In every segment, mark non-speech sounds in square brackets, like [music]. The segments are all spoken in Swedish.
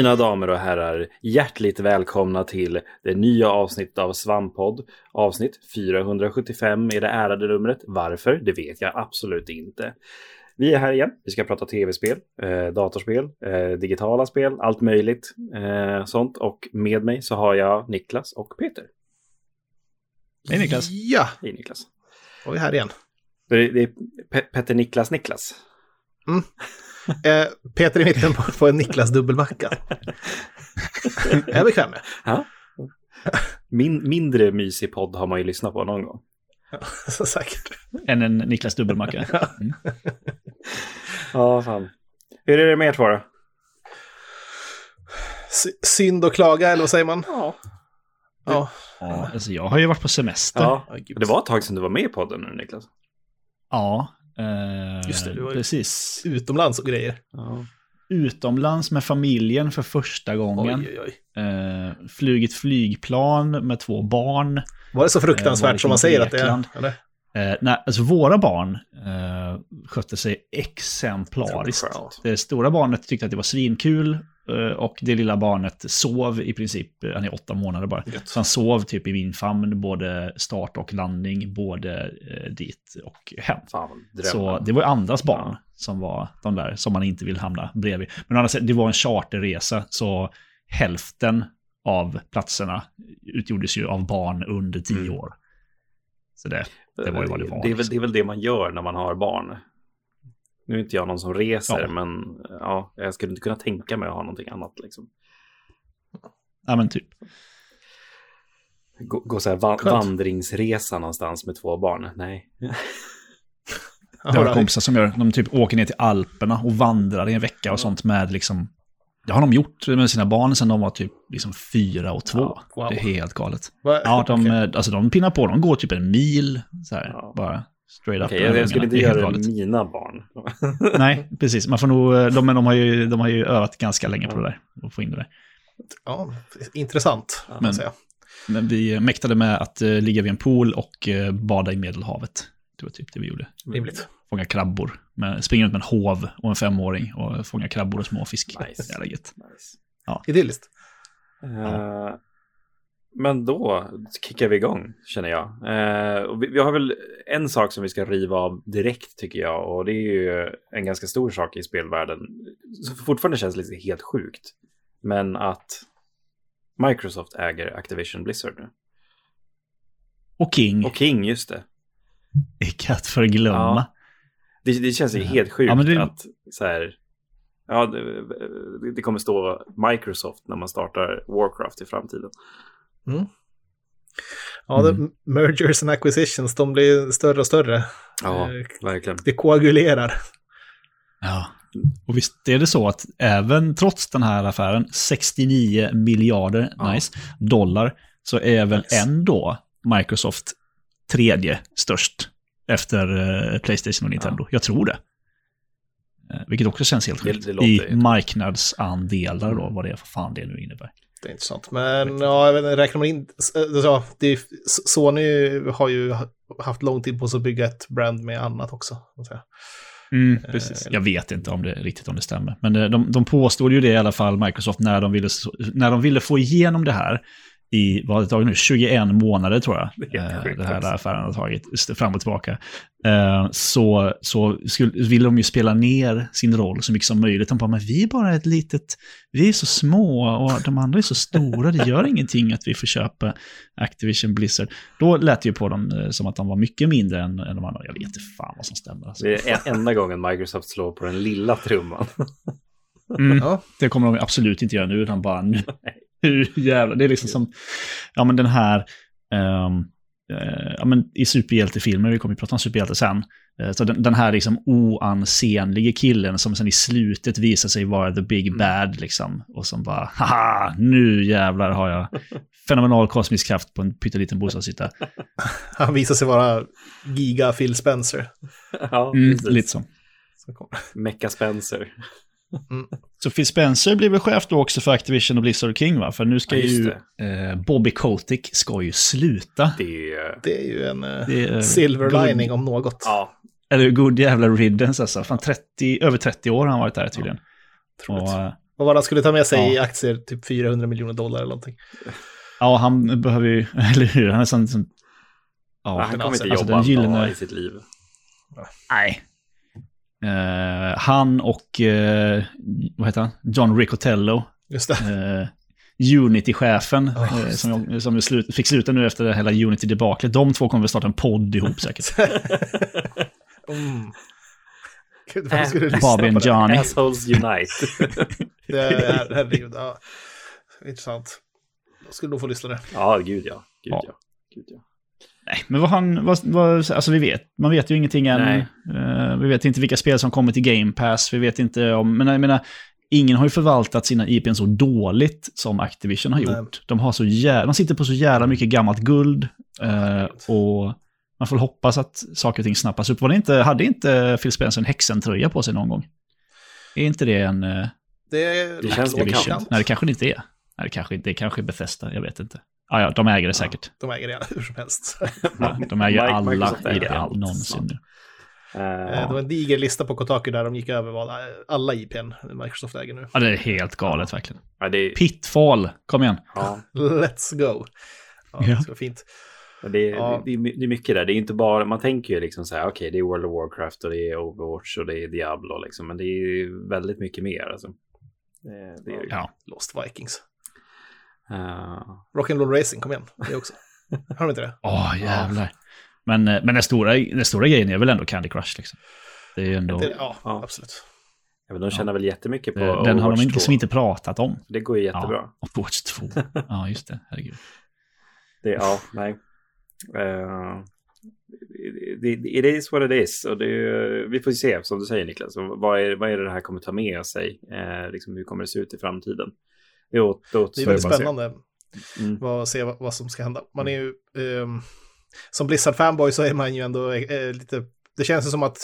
Mina damer och herrar, hjärtligt välkomna till det nya avsnittet av Svamppodd. Avsnitt 475 är det ärade numret. Varför? Det vet jag absolut inte. Vi är här igen. Vi ska prata tv-spel, eh, datorspel, eh, digitala spel, allt möjligt eh, sånt. Och med mig så har jag Niklas och Peter. Hej Niklas. Ja, Hej Niklas. och vi är här igen. Det är, det är Pe- Petter Niklas Niklas. Eh, Peter i mitten på, på en Niklas dubbelmacka. Jag [laughs] är bekväm med. Ja. Min, mindre mysig podd har man ju lyssnat på någon gång. [laughs] Så säkert. Än en Niklas dubbelmacka. [laughs] Mm. Ja, fan. Hur är det med er två då? Sy- Synd och klaga, eller vad säger man? Ja. Ja. Ja, alltså jag har ju varit på semester. ja. Ja. Det var ett tag sedan du var med i podden nu Niklas. Ja, eh, Just det, du var precis. Utomlands och grejer. Ja. Utomlands med familjen för första gången. Oj, oj, oj. Eh, flugit flygplan med två barn. Var det så Eh, fruktansvärt det som man säger att det är? Eller? Eh, nej, alltså våra barn eh, skötte sig exemplariskt. Det stora barnet tyckte att det var svinkul eh, och det lilla barnet sov i princip, eh, han är åtta månader bara. Gött. Så han sov typ i min famn, både start och landning, både eh, dit och hem. Fan, Så det var andras barn som var de där som man inte vill hamna bredvid. Men sidan, det var en charterresa, så hälften av platserna utgjordes ju av barn under tio Mm. år. Så det, det var ju vad det var, Det är, väl, det är väl det man gör när man har barn. Nu är inte jag någon som reser, Ja. men ja, jag skulle inte kunna tänka mig att ha någonting annat. Liksom. ja men typ. Gå, gå så här va- Skönt. vandringsresa någonstans med två barn. Nej. Det har jag kompisar som gör. De typ åker ner till Alperna och vandrar i en vecka och sånt med liksom... Det har de gjort med sina barn sedan de var typ liksom fyra och två. Ja, wow. Det är helt galet. Va- Ja, de, okej. eh, alltså, de pinnar på. De går typ en mil så här, Ja. bara straight up. Okej, jag, jag skulle inte göra det galet. mina barn. [laughs] Nej, precis. Man får nog, eh, de, men de, har ju, de har ju övat ganska länge på det där. Och få in det där. Ja, intressant, kan Men- man säga. Men vi mäktade med att uh, ligga vid en pool och uh, bada i Medelhavet. Det var typ det vi gjorde. Rimligt. Fånga krabbor. Men, springa runt med en hov och en femåring och fånga krabbor och småfisk. Nice. Jävla gött. Nice. Idylliskt. Eh, men då kickar vi igång, känner jag. Eh, vi, vi har väl en sak som vi ska riva av direkt, tycker jag. Och det är ju en ganska stor sak i spelvärlden. Som fortfarande känns lite helt sjukt. Men att Microsoft äger Activision Blizzard nu. Och King, Och King, just det. [laughs] icke att förglömma. Ja. Det, det känns ju helt sjukt Ja, det- att så här... Ja, det, det kommer stå Microsoft när man startar Warcraft i framtiden. Ja, Mm. mergers and acquisitions, de blir större och större. Ja, Eh, verkligen. Det koagulerar. Ja. Och visst är det så att även trots den här affären, 69 miljarder Ja. nice, dollar, så är väl Nice. ändå Microsoft tredje störst efter eh, Playstation och Nintendo. Jag tror det. Eh, vilket också känns helt sjukt. I marknadsandelar då, vad det är för fan det nu innebär. Det är intressant. Men ja, jag vet inte, räknar man in... Ja, det är, Sony har ju haft lång tid på sig att bygga ett brand med annat också. Mm, precis. Jag vet inte om det riktigt om det stämmer. Men eh, de, de påstod ju det i alla fall, Microsoft, när de ville, när de ville få igenom det här i, vad har det tagit nu, 21 månader tror jag. Det eh, det här affären har tagit fram och tillbaka. Eh, så så skulle, ville de ju spela ner sin roll så mycket som möjligt. De bara, men vi är bara ett litet, vi är så små och de andra är så stora, det gör ingenting att vi får köpa Activision Blizzard. Då lät det ju på dem eh, som att de var mycket mindre än, än de andra. Jag vet inte fan vad som stämmer. Alltså. Det är en- enda gången Microsoft slår på den lilla trumman. Mm. Ja. Det kommer de absolut inte göra nu, utan bara nu. [laughs] Hur jävla, det är liksom som, ja men den här, ehm, eh, ja men i superhjältefilmer, vi kommer ju prata om superhjälte sen, eh, så den, den här liksom oansenlige killen som sen i slutet visar sig vara the big bad liksom, och som bara, haha, nu jävlar har jag fenomenal kosmisk kraft på en pytteliten bostadsyta. [laughs] Han visar sig vara giga Phil Spencer. ja, Mm, lite så. Så kom- Spencer. Så Phil Spencer blir väl chef då också för Activision och Blizzard King va? För nu ska Ja, just ju eh, Bobby Kotick ska ju sluta. Det är ju... Det är ju en eh, Det är, silver good- lining om något. Ja, Eller good jävla riddance alltså. Fan 30, över 30 år har han varit där tydligen. Och, Otroligt. eh, Vad var det han skulle ta med sig Ja. i aktier? Typ 400 miljoner dollar eller någonting. Ja, han behöver ju, [laughs] eller hur, han är sån, sån Ja, ja, han kommer inte alltså, jobba den gyllene- i sitt liv. nej. Eh, han och, eh, vad heter han, John Riccatello, Just det. eh, Unity-chefen, eh, just som, jag- som slut, fick sluta nu efter det hela Unity-debaclet. De två kommer väl starta en podd ihop säkert. [laughs] Mm. Gud, varför skulle du lyssna Bobby and det? Johnny. Assholes Unite. [laughs] Det är, herregud, ja. Intressant. Då skulle nog få lyssna det. ja, gud ja. Gud Ja. ja. Gud, ja. Nej, men vad han, vad, vad, alltså vi vet, man vet ju ingenting än. Eh, vi vet inte vilka spel som kommer till Game Pass, vi vet inte om, men jag menar, ingen har ju förvaltat sina IPn så dåligt som Activision har Nej. gjort. De, har så jävla, de sitter på så jävla mycket gammalt guld eh, och man får hoppas att saker och ting snappas upp. Var det inte, hade inte Phil Spencer en häxentröja på sig någon gång? Är inte det en uh, Det, Det känns bekant. Nej, det kanske det inte är. Nej, det kanske, det kanske är Bethesda, jag vet inte. Ah, ja, de äger det säkert. De äger det [laughs] hur som helst. Ja, de äger [laughs] Mike- alla IP allt någonsin nu. Eh, Eh, Det var en diger lista på Kotaku där de gick över vad alla IPn Microsoft äger nu. Ja, det är helt galet verkligen. ja, det, Pitfall, kom igen. ja, Let's go. Ja, Ja. det ska vara fint. Det, Ja. det, det, är det är mycket där. Det är inte bara, man tänker ju liksom så här, okej, det är World of Warcraft och det är Overwatch och det är Diablo liksom, men det är ju väldigt mycket mer alltså. Det, det är, Ja. Lost Vikings. Eh, Rock'n'Roll Racing, kom igen. Det också. [laughs] Har de inte det? Åh, jävlar. Men, eh, men den, stora, den stora grejen är väl ändå Candy Crush liksom. Det är ju ändå... det ja, Ja. absolut. ja, men de tjänar väl jättemycket på eh, den har de Overwatch inte, 2. liksom inte pratat om. Det går ju jättebra. Ja, Overwatch 2. [laughs] Ja, just det. Herregud. Det, ja, nej. Uh, det, it is what it is. Och det, vi får ju se, som du säger Niklas, vad är, vad är det det här kommer ta med sig? Eh, liksom, hur kommer det se ut i framtiden? Det, åt, det, är väldigt att spännande Mm. vad, se vad, vad som ska hända. Man är ju... ehm, som Blizzard-fanboy så är man ju ändå eh, lite... Det känns ju som att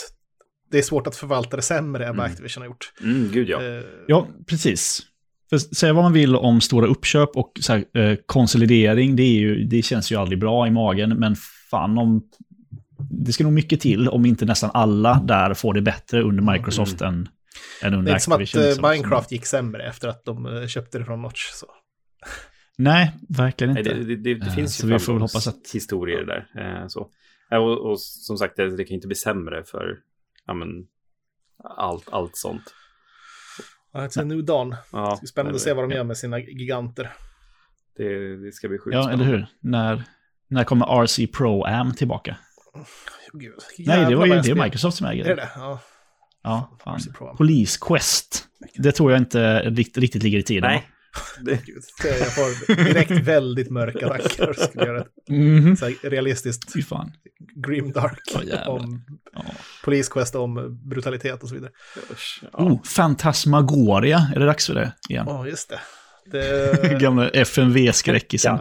det är svårt att förvalta det sämre än vad Mm. Activision har gjort. Mm, gud ja. Eh, Ja, precis. För säga vad man vill om stora uppköp och så här, eh, konsolidering, det, är ju, det känns ju aldrig bra i magen, men fan om... Det ska nog mycket till om inte nästan alla där får det bättre under Microsoft än, än Mm. det under är inte som att liksom. Minecraft gick sämre efter att de eh, köpte det från Notch. Så. Nej, verkligen Nej, inte. det, det, det, det Eh, finns så ju vi får väl hoppas att- historier där. Så. Och, och som sagt, det, det kan ju inte bli sämre för ja, men, allt, allt sånt. Ja, It's a new dawn. Ja, Det är spännande att se vad de gör med sina giganter. Det, det ska bli sjukt Ja, spännande. eller hur? När, när kommer RC Pro Am tillbaka? Oh, Gud, Nej, det var ju det är. Microsoft som äger Är det det. det? Ja. Ja, fan. Police Quest. Det tror jag inte riktigt, riktigt ligger i tiden. Nej. [laughs] Det, jag får direkt väldigt mörka tankar. Skulle göra ett så här realistiskt Fy fan. grimdark jävlar. om Ja. Police Quest om brutalitet och så vidare. usch, ja. Oh, Fantasmagoria. Är det dags för det igen? Ja, just det. det [laughs] Gamla FMV-skräckisen.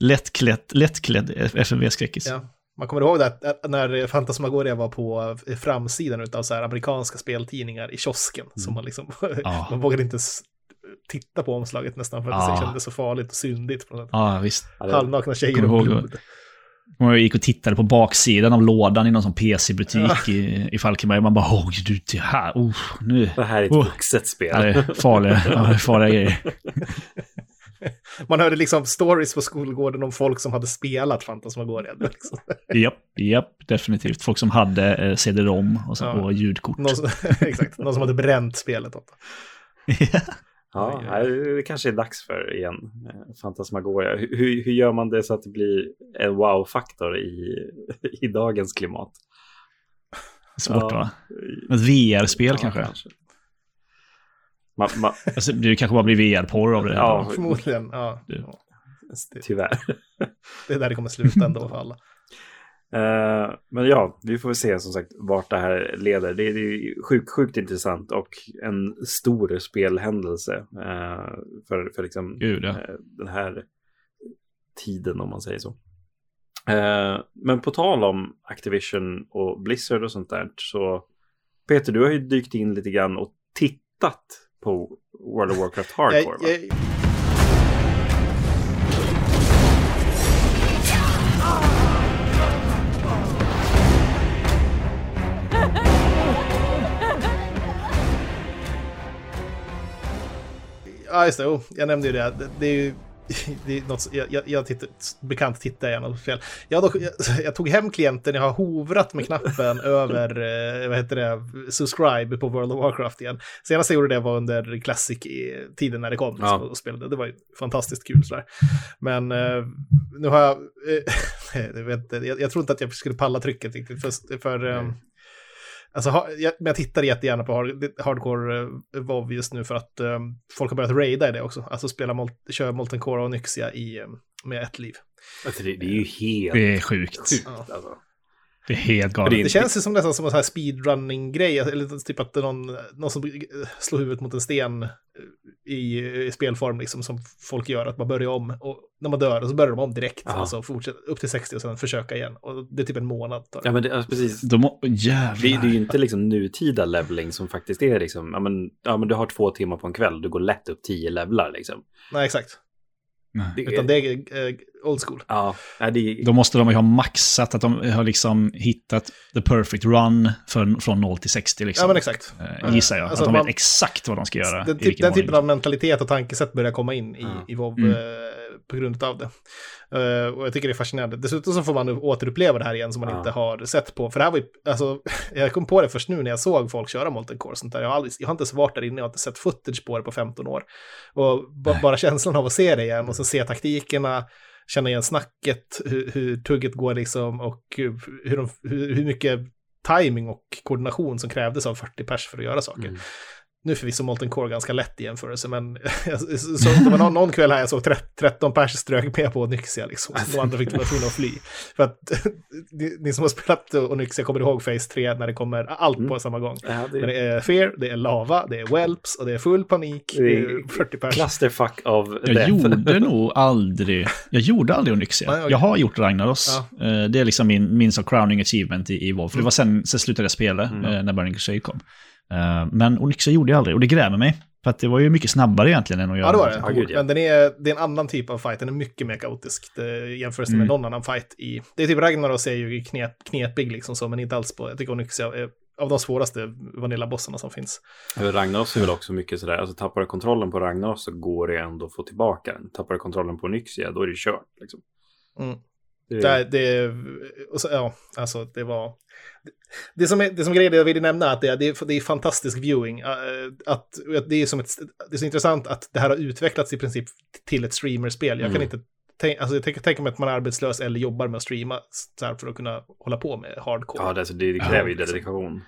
Lättklädd, lättklädd FMV-skräckis. ja. Man kommer ihåg det när Fantasmagoria var på framsidan av så här amerikanska speltidningar i kiosken. Som man liksom, [laughs] Ja. man vågade inte titta på omslaget nästan för att Ja. det kändes så farligt och syndigt. På något. Ja, visst. Ja, Halvnakna tjejer och blod. Jag gick och tittade på baksidan av lådan i någon sån PC-butik i, i Falkenberg. Man bara, åh, du, det här, oh, nu. Det här är ett Oh. vuxet spel. Ja, det är farliga, ja, det är farliga grejer. [laughs] Man hörde liksom stories på skolgården om folk som hade spelat Fantasmagoria. Det var Liksom. [laughs] Japp, japp, definitivt. Folk som hade eh, CD-ROM och, så, Ja. och ljudkort. Någon, som, [laughs] exakt, någon som hade bränt spelet. Också. Ja, nej, det kanske är dags för igen. eh, Fantasmagoria. Hur, hur- gör man det så att det blir en wow-faktor i, [laughs] i dagens klimat? Svårt Ja. va? Ett VR-spel Ja, kanske? Man, man, Alltså, det kanske bara blir VR-porr av det. Ja. Förmodligen, ja. Tyvärr. det är där det kommer sluta ändå för alla. Eh, men ja, vi får se som sagt vart det här leder. Det är, det är sjukt, sjukt intressant och en stor spelhändelse eh, för, för liksom, Gud, ja. eh, den här tiden om man säger så. Men på tal om Activision och Blizzard och sånt där så Peter, du har ju dykt in lite grann och tittat på World of Warcraft [laughs] Hardcore. Jag, jag, Ja, just det. Oh, jag nämnde ju. Det, det är ju det är något, jag, jag, tittar, bekant tittar jag något fel. Jag, dock, jag, [laughs] jag, tog hem klienten, jag har hovrat med knappen [laughs] över, eh, vad heter det, subscribe på World of Warcraft igen. Senast jag gjorde det var under Classic-tiden när det kom ja. och spelade. Det var ju fantastiskt kul sådär. Men eh, nu har jag, eh, [laughs] jag, vet inte, jag, jag tror inte att jag skulle palla trycket riktigt för, för Alltså, jag, men jag tittar jättegärna på hard, hardcore uh, WoW just nu för att um, folk har börjat raida i det också. Alltså spela mol köra Molten Core och Nyxia i, um, med ett liv. Alltså det, det, är ju helt... Det är sjukt. sjukt ja. alltså. Det är helt galet. Det, det känns ju som nästan som en sån här speedrunning-grej, eller typ att det är någon, någon som slår huvudet mot en sten eh, i, i, spelform, liksom, som folk gör, att man börjar om, och när man dör, och så börjar de om direkt, Aha. alltså fortsätter upp till 60 och sen försöka igen. Och det är typ en månad. Ja, men det, alltså, precis. De, jävlar. Det, det är ju inte liksom nutida leveling som faktiskt är liksom, ja men, ja men du har två timmar på en kväll, du går lätt upp tio levlar liksom. Nej, exakt. Det, Utan det är äh, old school. Ja, det... Då måste de ju ha maxat, att de har liksom hittat the perfect run för, från 0 till 60. Liksom. Ja, men exakt. Äh, gissar jag. Alltså att de man, vet exakt vad de ska göra. Den, typ, den typen av mentalitet och tankesätt börjar komma in i, mm. i WoW mm. På grund av det. Uh, och jag tycker det är fascinerande. Dessutom så får man återuppleva det här igen som man ja. inte har sett på. För det här var ju, alltså, [laughs] jag kom på det först nu när jag såg folk köra Molten Core. Sånt där. Jag, har aldrig, jag har inte ens varit där inne, jag har inte sett footage på det på 15 år. Och bara känslan av att se det igen och så se taktikerna, känna igen snacket, hur, hur tugget går liksom och hur, hur, hur mycket timing och koordination som krävdes av 40 pers för att göra saker. Mm nu är förvisso Molten Core ganska lätt i jämförelse, men [laughs] så, det var någon, någon kväll här jag såg 13 pers strök med på Onyxia, liksom. De andra fick vara tvungna att fly. För att [laughs] ni, ni, som har spelat Onyxia kommer ihåg Phase 3 när det kommer allt mm. på samma gång. Ja, det... det... är Fear, det är lava, det är Whelps och det är full panik. Det är 40 pers. Clusterfuck av Jag death. gjorde [laughs] nog aldrig, jag gjorde aldrig Onyxia. Nej, okay. Jag har gjort Ragnaros. Ja. Eh, det är liksom min, min så crowning achievement i, i WoW. För det var sen, sen slutade jag spela mm. Eh, när Burning Crusade kom. Eh, men Onyxa gjorde jag aldrig och det grämer mig. För att det var ju mycket snabbare egentligen än att göra Ja, det var det. Gud, ja. Men den är, det är en annan typ av fight. Den är mycket mer kaotisk jämfört med mm. någon annan fight i... Det är typ Ragnaros är ju knep, knepig liksom så, men inte alls på... Jag tycker Onyxa är av de svåraste Vanilla-bossarna som finns. Ragnaros är väl också mycket sådär, alltså tappar du kontrollen på Ragnaros så går det ändå att få tillbaka den. Tappar du kontrollen på Onyxia då är det kört. Liksom. Mm. Det, det, så, ja, alltså det var... Det som, är, det som grejen jag ville nämna att det är, det är, det är fantastisk viewing. Äh, att, det, är som ett, det är så intressant att det här har utvecklats i princip till ett streamerspel. Jag kan mm. inte tänka, alltså jag tänker mig att man är arbetslös eller jobbar med att streama för att kunna hålla på med hardcore. Ja, det, alltså, det kräver ju dedikation.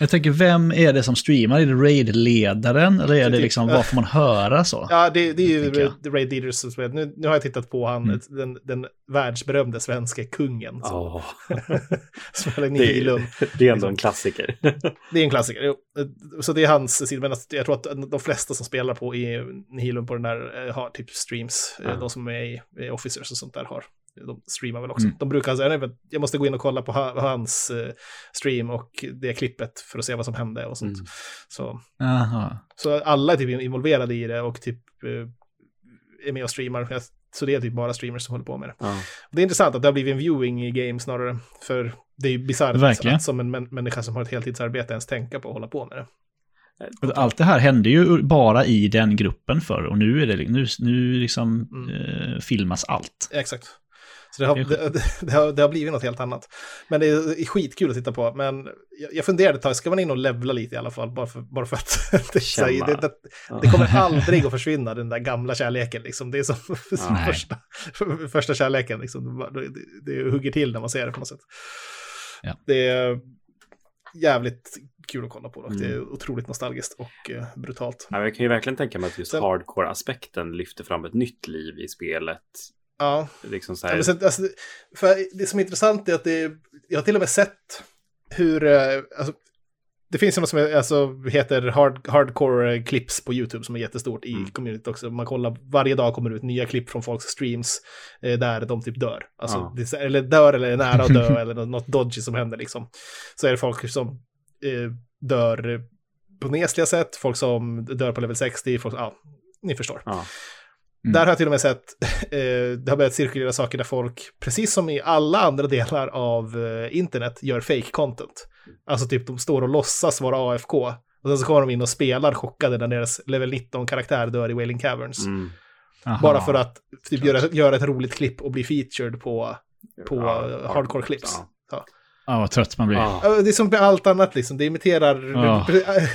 Jag tänker, vem är det som streamar? Är det Raid-ledaren eller är det liksom, vad får man höra så? Ja, det, det är ju Raid Leaders som spelar. Nu, nu har jag tittat på han, mm. den, den världsberömde svenska kungen. Som oh. [laughs] spelar Nihilum. Det, [laughs] det är ändå en klassiker. [laughs] det är en klassiker, jo. Så det är hans sida, men jag tror att de flesta som spelar på i Nihilum på den där eh, har typ streams. Mm. De som är i, i Officers och sånt där har de streamar väl också. Mm. De brukar säga, jag måste gå in och kolla på hans uh, stream och det klippet för att se vad som hände och sånt. Mm. Så, så alla är typ involverade i det och typ uh, är med och streamar. Så det är typ bara streamers som håller på med det. Ja. Det är intressant att det har blivit en viewing i game snarare. För det är ju bisarrt att som en människa som har ett heltidsarbete ens tänka på att hålla på med det. Allt det här hände ju bara i den gruppen förr och nu är det nu, nu liksom mm. eh, filmas allt. Exakt. Så det har, det, det, har, det har blivit något helt annat. Men det är skitkul att titta på. Men jag, jag funderade ett tag, ska man in och levla lite i alla fall? Bara för, bara för att [laughs] det, det, det, det, kommer aldrig att försvinna, den där gamla kärleken. Liksom. Det är som [laughs] första, [laughs] första kärleken. Liksom. Det, det hugger till när man ser det på något sätt. Ja. Det är jävligt kul att kolla på. Mm. Det är otroligt nostalgiskt och eh, brutalt. Ja, jag kan ju verkligen tänka mig att just hardcore-aspekten lyfter fram ett nytt liv i spelet Ja. Liksom så här... ja, alltså, för det som är intressant är att det, jag har till och med sett hur, eh, alltså, det finns ju något som är, alltså, heter hard, hardcore clips på YouTube som är jättestort i mm. communityt också. Man kollar, varje dag kommer det ut nya klipp från folks streams eh, där de typ dör. Alltså, ja. det, eller dör eller är nära att dö [laughs] eller något dodgy som händer liksom. Så är det folk som eh, dör på nesliga sätt, folk som dör på level 60, folk, ja, ni förstår. Ja. Mm. Där har jag till och med sett, eh, det har börjat cirkulera saker där folk, precis som i alla andra delar av eh, internet, gör fake content. Alltså typ de står och låtsas vara AFK Och sen så kommer de in och spelar chockade när deras level 19-karaktär dör i Wailing Caverns. Mm. Bara för att typ, göra, göra ett roligt klipp och bli featured på, på Ja, hardcore clips. Ja. Ja, vad trött man blir. Det är som med allt annat, liksom. det imiterar, Ja.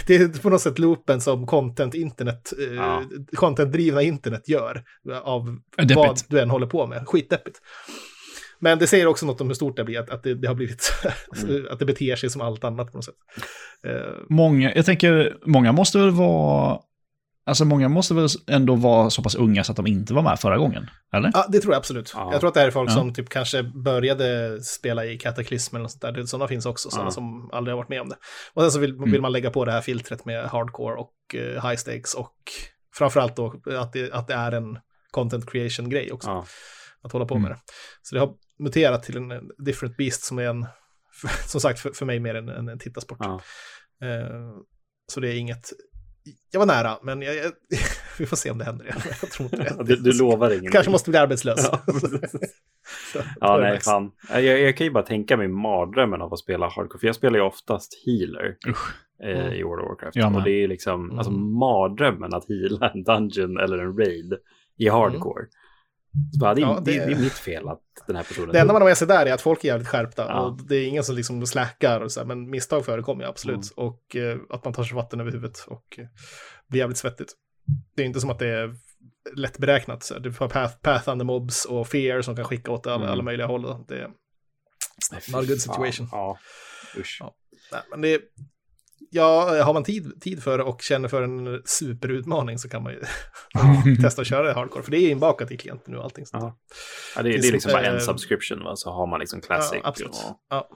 det är på något sätt loopen som content internet, Ja. content-drivna internet gör av Deppigt. vad du än håller på med. Skitdeppigt. Men det säger också något om hur stort det blir, att, att det, det har blivit, [laughs] Mm. att det beter sig som allt annat på något sätt. Eh, Många, jag tänker, många måste väl vara... Alltså många måste väl ändå vara så pass unga så att de inte var med förra gången? Eller? Ja, det tror jag absolut. Ja. Jag tror att det här är folk Ja. som typ kanske började spela i Cataclysm eller något sånt där. Sådana finns också, sådana Ja. som aldrig har varit med om det. Och sen så vill, Mm. vill man lägga på det här filtret med hardcore och eh, high stakes och framförallt då att det, att det är en content creation-grej också. Ja. Att hålla på Mm. med det. Så det har muterat till en en different beast som är en, [laughs] som sagt för, för mig mer en, en, en tittarsport. Ja. Eh, så det är inget, jag var nära, men jag, jag, [laughs] vi får se om det händer igen. Jag tror inte det. Du, du lovar ingenting. Kanske måste bli arbetslös. Ja, [laughs] Så, Ja, nej, fan. Jag, jag kan ju bara tänka mig mardrömmen av att spela hardcore. För jag spelar ju oftast healer eh, Mm. i World of Warcraft. Jag och det är liksom Mm. alltså, mardrömmen att heala en dungeon eller en raid i hardcore. Så bara, det, är- Ja, det... det- är mitt fel att den här personen Det enda man har med sig där är att folk är jävligt skärpta Ja. och det är ingen som liksom släckar och så här, men misstag förekommer ju absolut. Mm. Och eh, att man tar sig vatten över huvudet och eh, blir jävligt svettigt. Det är inte som att det är lätt beräknat. Så här. Du får path, path under mobs och fear som kan skicka åt alla, Mm. alla möjliga håll. då. Det är, Nej, not a good situation. Ja, usch. Ja. nej, men det, ja, har man tid, tid för och känner för en superutmaning så kan man ju [laughs] [laughs] testa att köra det hardcore. För det är inbakat i klienten nu och allting. sånt. Ja. Ja, det, är det är som, liksom bara en eh, subscription, va? så har man liksom classic. Ja, och- Ja.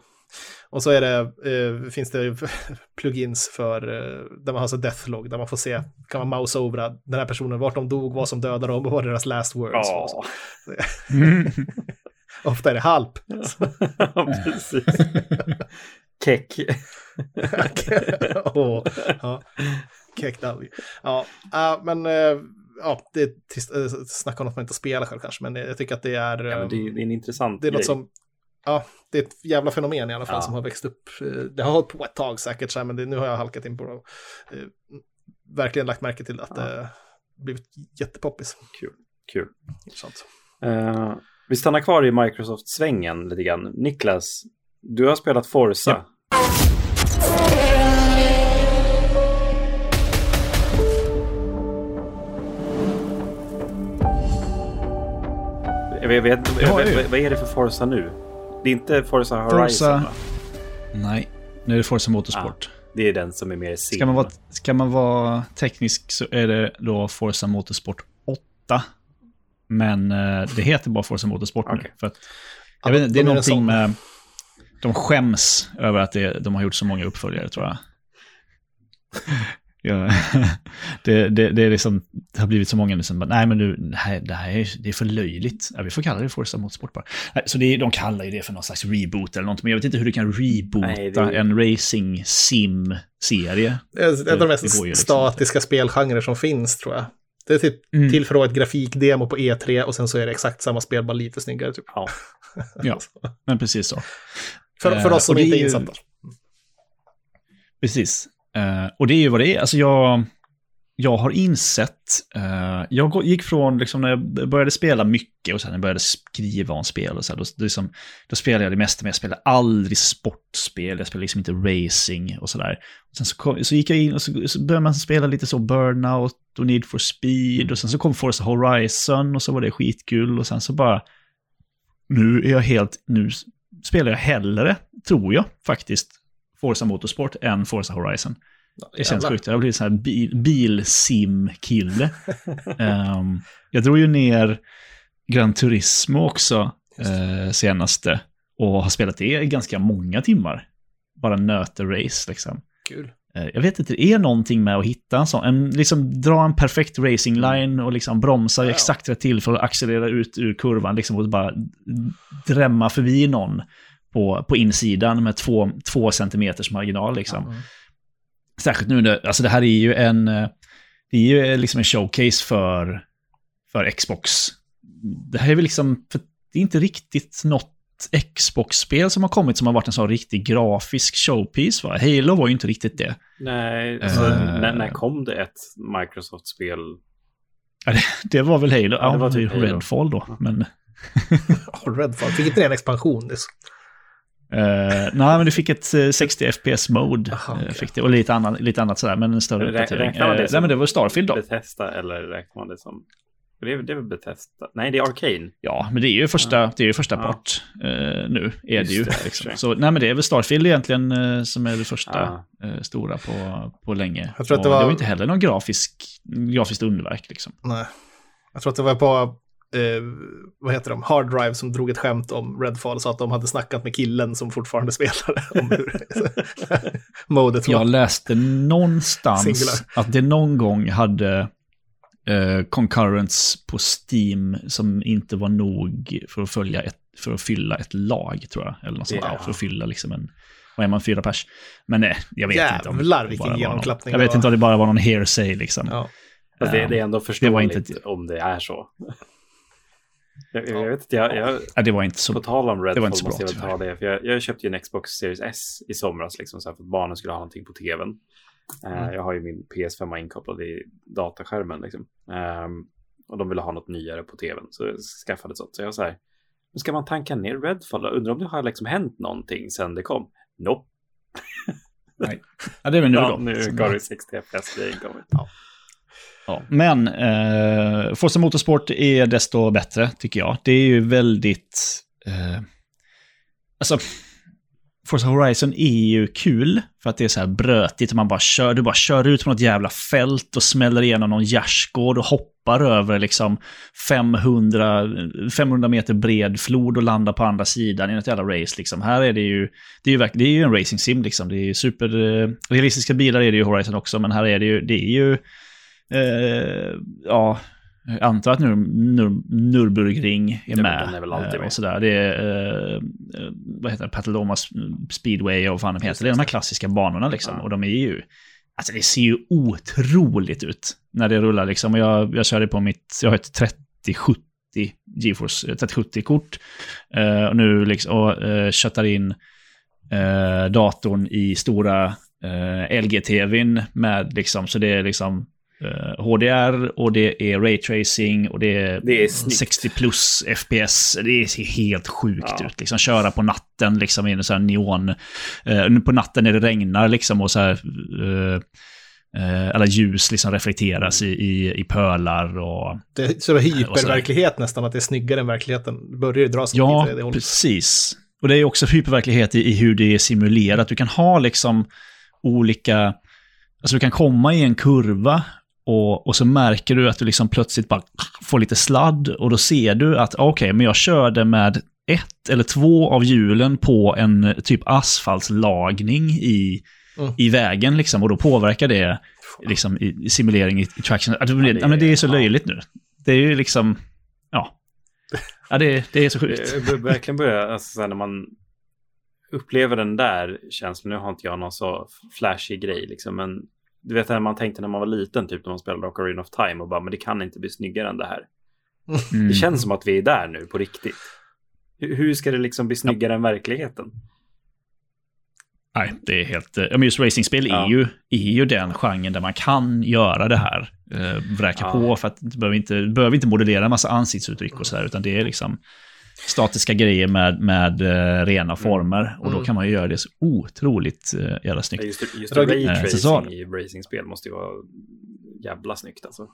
Och så är det, eh, finns det [laughs] plugins för, eh, där man har så deathlog, där man får se, kan man mouse overa den här personen, vart de dog, vad som dödade dem och vad deras last words var. Ja, Så Ofta är det halp. precis. Keck. [laughs] oh, ja. Keck W. Ja, ja, men eh, ja, det är eh, snacka om att man inte spelar själv kanske, men jag tycker att det är, Ja, men det, är, en intressant det är något grej. som, ja, det är ett jävla fenomen i alla fall Ja. som har växt upp. Det har hållit på ett tag säkert, så här, men det, nu har jag halkat in på det. verkligen lagt märke till att Ja. det blivit jättepoppis. Kul. Intressant. Eh, vi stannar kvar i Microsoft-svängen lite grann. Niklas, du har spelat Forza. Ja. Jag vet, jag vet, vad- vad är det för Forza nu? Det är inte Forza Horizon, Forza- va? Nej, nu är det Forza Motorsport. Det är den som är mer sim. Ska man, vara, ska man vara teknisk så är det då Forza Motorsport 8. Men eh, det heter bara Forza Motorsport nu. Okej. För att, Ja, jag vet, det är någonting med... De skäms över att det, de har gjort så många uppföljare, tror jag. [laughs] Ja, [laughs] det, det, det, är liksom, det har blivit så många nu som bara, nej men nu, det här, det här är, det är för löjligt. Ja, vi får kalla det Forza Motorsport bara. Så det, de kallar ju det för någon slags reboot eller något, men jag vet inte hur du kan reboota Nej, det en racing sim-serie. Det är en av de mest liksom statiska spelgenrer som finns tror jag. Det är typ Mm. till för att ha ett grafikdemo på E3 och sen så är det exakt samma spel, bara lite snyggare typ. Ja. [laughs] Ja, men precis så. För, för Eh, oss som inte är ju- insatta. Precis. Eh, och det är ju vad det är. Alltså jag, jag har insett, eh, jag gick från liksom när jag började spela mycket och sen när jag började skriva om spel och så här, då, då, liksom, då spelade jag det mesta, men jag spelade aldrig sportspel, jag spelade liksom inte racing och sådär. Sen så, kom, så gick jag in och så, så började man spela lite så Burnout och Need for Speed och sen så kom Forza Horizon och så var det skitkul och sen så bara, nu är jag helt, nu spelar jag hellre, tror jag faktiskt, Forza Motorsport än Forza Horizon. Det känns sjukt. Jag har blivit en sån här bil, bilsim-kille. [laughs] Ehm, jag drog ju ner Gran Turismo också eh, senaste och har spelat det i ganska många timmar. Bara nöter race liksom. Kul. Eh, Jag vet inte, det är någonting med att hitta en sån, en, liksom dra en perfekt racing line och liksom bromsa Ja. exakt rätt till för att accelerera ut ur kurvan liksom och bara drämma förbi någon på, på insidan med två, två centimeters marginal liksom. Mm. Särskilt nu, när- alltså det här är ju en, eh, det är ju liksom en showcase för, för Xbox. Det här är väl liksom, för det är inte riktigt något Xbox-spel som har kommit som har varit en sån riktig grafisk showpiece. Va? Halo var ju inte riktigt det. Nej, alltså, uh, när, när kom det ett Microsoft-spel? Ja, det, det, var väl Halo. Ja, det var typ Redfall då. Men... [laughs] Redfall, fick inte det en expansion? Uh, nej, men du fick ett 60 FPS-mode. Uh, och lite, annan, lite annat sådär, men en större uppdatering. Uh, nej, men det var Starfield då. Bethesda eller räknar man det som... Det är, det är väl Bethesda? Nej, det är Arcane. Ja, men det är ju första, ja. det är ju första ja. part uh, nu. Är Just det ju. Det, liksom. Så nej, men det är väl Starfield egentligen uh, som är det första ja. uh, stora på, på länge. Jag tror att det, var... det var inte heller någon grafisk, grafiskt underverk. Liksom. Nej. Jag tror att det var på eh, vad heter de, Hard Drive som drog ett skämt om Redfall så att de hade snackat med killen som fortfarande [laughs] spelade om hur [laughs] modet var. Jag läste någonstans Singular. att det någon gång hade eh, concurrents på Steam som inte var nog för att, följa ett, för att fylla ett lag, tror jag. Eller något sånt där, för att fylla liksom en... Vad är man, fyra pers? Men nej, jag vet Jävlar, inte. Om Jävlar vilken genomklappning Jag vet inte om det bara var någon hearsay liksom. Ja. Det, det är ändå förståeligt inte... om det är så. [laughs] Jag, jag vet inte, jag, jag, ja, det var inte så På tal om Redfall måste bra, jag väl ta det. För jag, jag köpte ju en Xbox Series S i somras liksom, så här, för att barnen skulle ha någonting på tvn. Eh, mm. Jag har ju min PS5 inkopplad i dataskärmen. Liksom. Um, och de ville ha något nyare på tvn, så jag skaffade sånt. Så jag var så här, ska man tanka ner Redfall? Undrar om det har liksom hänt någonting sen det kom? Nope. [laughs] Nej. Ja, det är väl nu ja, då. Nu går det 60 FPS-grejen kommit. Ja. Ja. Men eh, Forza Motorsport är desto bättre, tycker jag. Det är ju väldigt... Eh, alltså, Forza Horizon är ju kul för att det är så här brötigt och man bara kör, du bara kör ut på något jävla fält och smäller igenom någon gärdsgård och hoppar över liksom 500, 500 meter bred flod och landar på andra sidan i något jävla race liksom. Här är det ju, det är ju, det är ju en racing sim liksom. Det är ju super, eh, realistiska bilar är det ju Horizon också, men här är det ju, det är ju eh, ja, jag antar att Nur, Nur, Nürburgring är med. Den är väl alltid med. Och sådär. Det är, eh, vad heter det, Pataloma Speedway och vad fan de heter. Det är de här klassiska banorna liksom. Ja. Och de är ju, alltså det ser ju otroligt ut när det rullar liksom. Och jag, jag körde på mitt, jag har ett 3070 GeForce 3070-kort. Eh, och nu liksom, och eh, köttar in eh, datorn i stora eh, LG-TVn med liksom, så det är liksom HDR eh, och det är raytracing och det är, det är 60 plus FPS. Det ser helt sjukt ja. ut. Liksom, köra på natten liksom, i en sån här neon... Uh, på natten när det regnar liksom och så här... Uh, alla ljus liksom reflekteras i, i, i pölar och... Det är så hyperverklighet nästan, att det är snyggare än verkligheten. Det börjar ju dras Ja, det precis. Och det är också hyperverklighet i, i hur det är simulerat. Du kan ha liksom olika... Alltså du kan komma i en kurva och, och så märker du att du liksom plötsligt bara får lite sladd och då ser du att okej, okay, men jag körde med ett eller två av hjulen på en typ asfaltslagning i, mm. i vägen liksom och då påverkar det liksom i, simulering i, i traction. Ja, det, ja, men det är så löjligt nu. Det är ju liksom, ja. Ja, det, det är så sjukt. Det verkligen börjar, alltså när man upplever den där känslan, nu har inte jag någon så flashig grej liksom, men du vet när man tänkte när man var liten, typ när man spelade Ocarina of Time och bara, men det kan inte bli snyggare än det här. Mm. Det känns som att vi är där nu på riktigt. Hur ska det liksom bli snyggare ja. än verkligheten? Nej, det är helt... Ja, men just racingspel ja. är, ju, är ju den genren där man kan göra det här. Eh, vräka ja. på, för att du behöver inte, behöver inte modellera en massa ansiktsuttryck och så här, utan det är liksom statiska grejer med, med uh, rena mm. former. Och då mm. kan man ju göra det så otroligt uh, jävla snyggt. Just, just raytracing uh, i racingspel måste ju vara jävla snyggt alltså.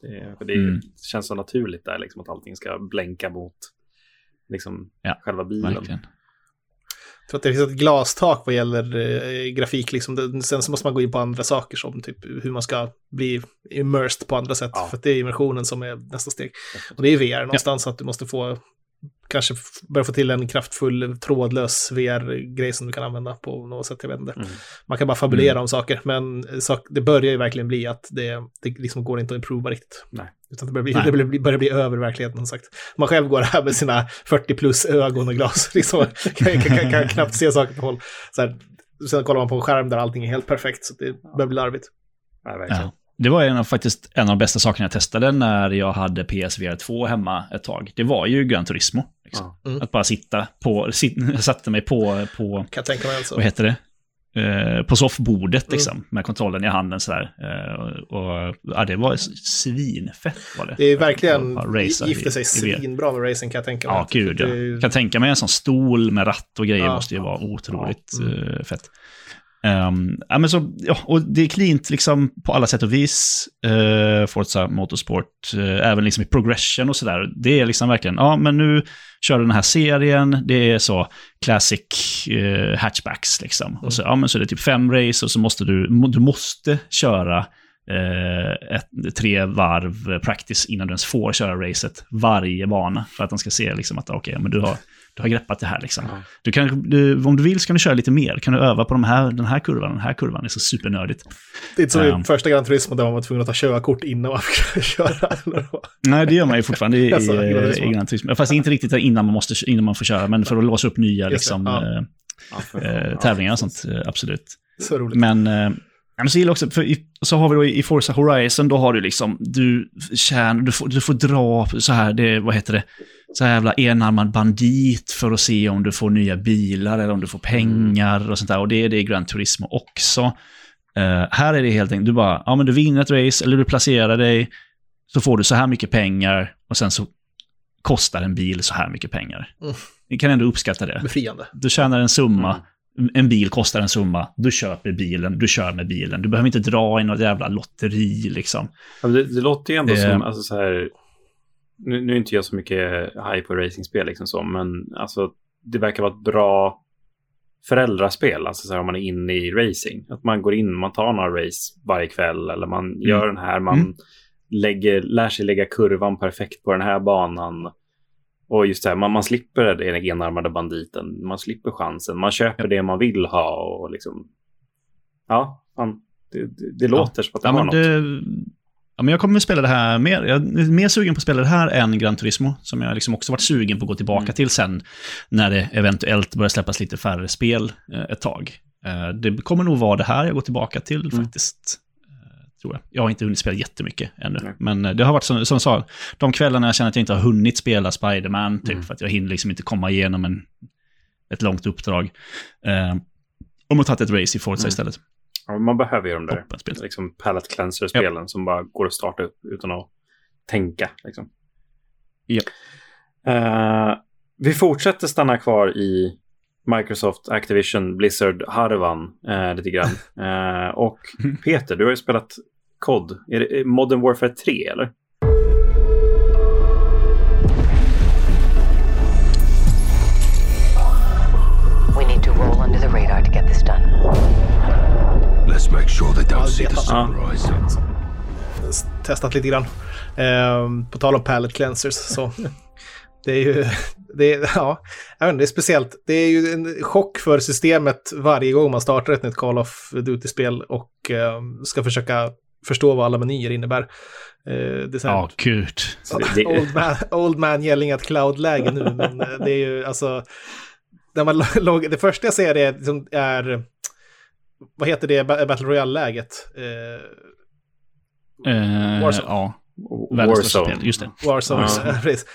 Det, för det mm. känns så naturligt där liksom att allting ska blänka mot liksom ja, själva bilen. Verkligen. Jag tror att det finns ett glastak vad gäller eh, grafik. Liksom. Sen så måste man gå in på andra saker som typ hur man ska bli immersed på andra sätt. Ja. För det är immersionen som är nästa steg. Och det är VR någonstans ja. att du måste få kanske börja få till en kraftfull trådlös VR-grej som du kan använda på något sätt. Jag vet inte. Mm. Man kan bara fabulera mm. om saker, men sak, det börjar ju verkligen bli att det, det liksom går inte att improva riktigt. Nej. Utan det börjar bli, Nej. [laughs] det börjar, börjar bli över verkligheten, sagt. Man själv går här med sina 40 plus ögon och glas, [laughs] liksom, kan, kan, kan, kan knappt se saker på håll. Så här, sen kollar man på en skärm där allting är helt perfekt, så det börjar bli larvigt. Ja, verkligen. Ja. Det var en av, faktiskt en av de bästa sakerna jag testade när jag hade PSVR 2 hemma ett tag. Det var ju Gran Turismo. Liksom. Mm. Att bara sitta på, sit, jag [laughs] satte mig på, på Kan tänka mig alltså. vad heter det? Eh, på soffbordet Mm. liksom, med kontrollen i handen sådär. Eh, och, ja, det var svinfett var det. Det är verkligen, racea gifter sig i- svinbra med racing kan jag tänka mig. Ja, gud ja. Det är- Kan tänka mig en sån stol med ratt och grejer Ja. måste ju vara otroligt Ja, mm. eh, fett. Ehm, ja, men så, ja, och det är cleant liksom på alla sätt och vis. Uh, Forza Motorsport, eh, även liksom i progression och sådär. Det är liksom verkligen, ja men nu kör du den här serien, det är så classic eh, hatchbacks liksom. Och så, ja men så är det typ fem race och så måste du, du måste köra ett, tre varv practice innan du ens får köra racet varje bana. För att de ska se liksom att okej, men du har, du har greppat det här liksom. Ja. Du kan, du, om du vill så kan du köra lite mer. Kan du öva på de här, den här kurvan, den här kurvan. Det är så supernördigt. Det är inte som i Um. första Gran Turismo där man var tvungen att ta körkort innan man [laughs] fick köra. Eller vad? Nej, det gör man ju fortfarande i, Alltså, i, Turismo. i Gran Turismo. Fast inte riktigt innan man, måste, innan man får köra, men för att låsa upp nya liksom, ja. eh, eh, ja, tävlingar och sånt, eh, absolut. Så roligt. Men, eh, ja, men så gillar också, för i, så har vi då i Forza Horizon, då har du liksom, du tjänar, du får, du får dra så här, det, vad heter det, så här jävla enarmad bandit för att se om du får nya bilar eller om du får pengar och sånt där. Och det är det i Gran Turismo också. Eh, här är det helt enkelt, du bara, ja men du vinner ett race eller du placerar dig, så får du så här mycket pengar och sen så kostar en bil så här mycket pengar. Mm. Ni kan ändå uppskatta det. Befriande. Du tjänar en summa, Mm. En bil kostar en summa, du köper bilen, du kör med bilen. Du behöver inte dra i något jävla lotteri liksom. Ja, det, det låter ju ändå Det- som, alltså så här, nu, nu är inte jag så mycket high på racingspel liksom så, men alltså det verkar vara ett bra föräldraspel, alltså så här, om man är inne i racing. Att man går in, man tar några race varje kväll eller man gör den här, man Mm. lägger, lär sig lägga kurvan perfekt på den här banan. Och just det här, man, man slipper den enarmade banditen, man slipper chansen, man köper det man vill ha och liksom... Ja, fan, det, det, det låter som att det Ja, har något. det, ja, men jag kommer att spela det här mer. Jag är mer sugen på att spela det här än Gran Turismo, som jag liksom också varit sugen på att gå tillbaka Mm. till sen, när det eventuellt börjar släppas lite färre spel eh, ett tag. Eh, det kommer nog vara det här jag går tillbaka till Mm. faktiskt. Tror jag. jag har inte hunnit spela jättemycket ännu. Nej. Men eh, det har varit som, som jag sa, de kvällarna jag känner att jag inte har hunnit spela Spider-Man, typ, Mm. för att jag hinner liksom inte komma igenom en, ett långt uppdrag. Eh, om att tagit ett race i Forza Mm. istället. Ja, man behöver ju de där liksom palette cleanser-spelen som bara går att starta upp utan att tänka. Liksom. Ja. Eh, vi fortsätter stanna kvar i Microsoft, Activision, Blizzard-harvan eh, lite grann. [laughs] Eh, och Peter, du har ju spelat COD. Är det Modern Warfare 3 eller? We need to roll under the radar to get this done. Let's make sure they don't see the sunrise. testat lite grann. Ehm, på tal om palette cleansers så. [laughs] Det är ju, det är, [laughs] ja, jag vet inte, det är speciellt. Det är ju en chock för systemet varje gång man startar ett nytt Call of Duty-spel och ehm, ska försöka förstå vad alla menyer innebär. Eh, det är Ja, gud. Det- [laughs] det- old, man, old man yelling at cloud-läge nu, men eh, det är ju alltså... När man [laughs] loggar, det första jag ser är, liksom, är vad heter det, Ba- Battle Royale-läget? Eh, Warzone. ja, Warzone. spel. Just det. [laughs] Warzone, Ja. [laughs] precis.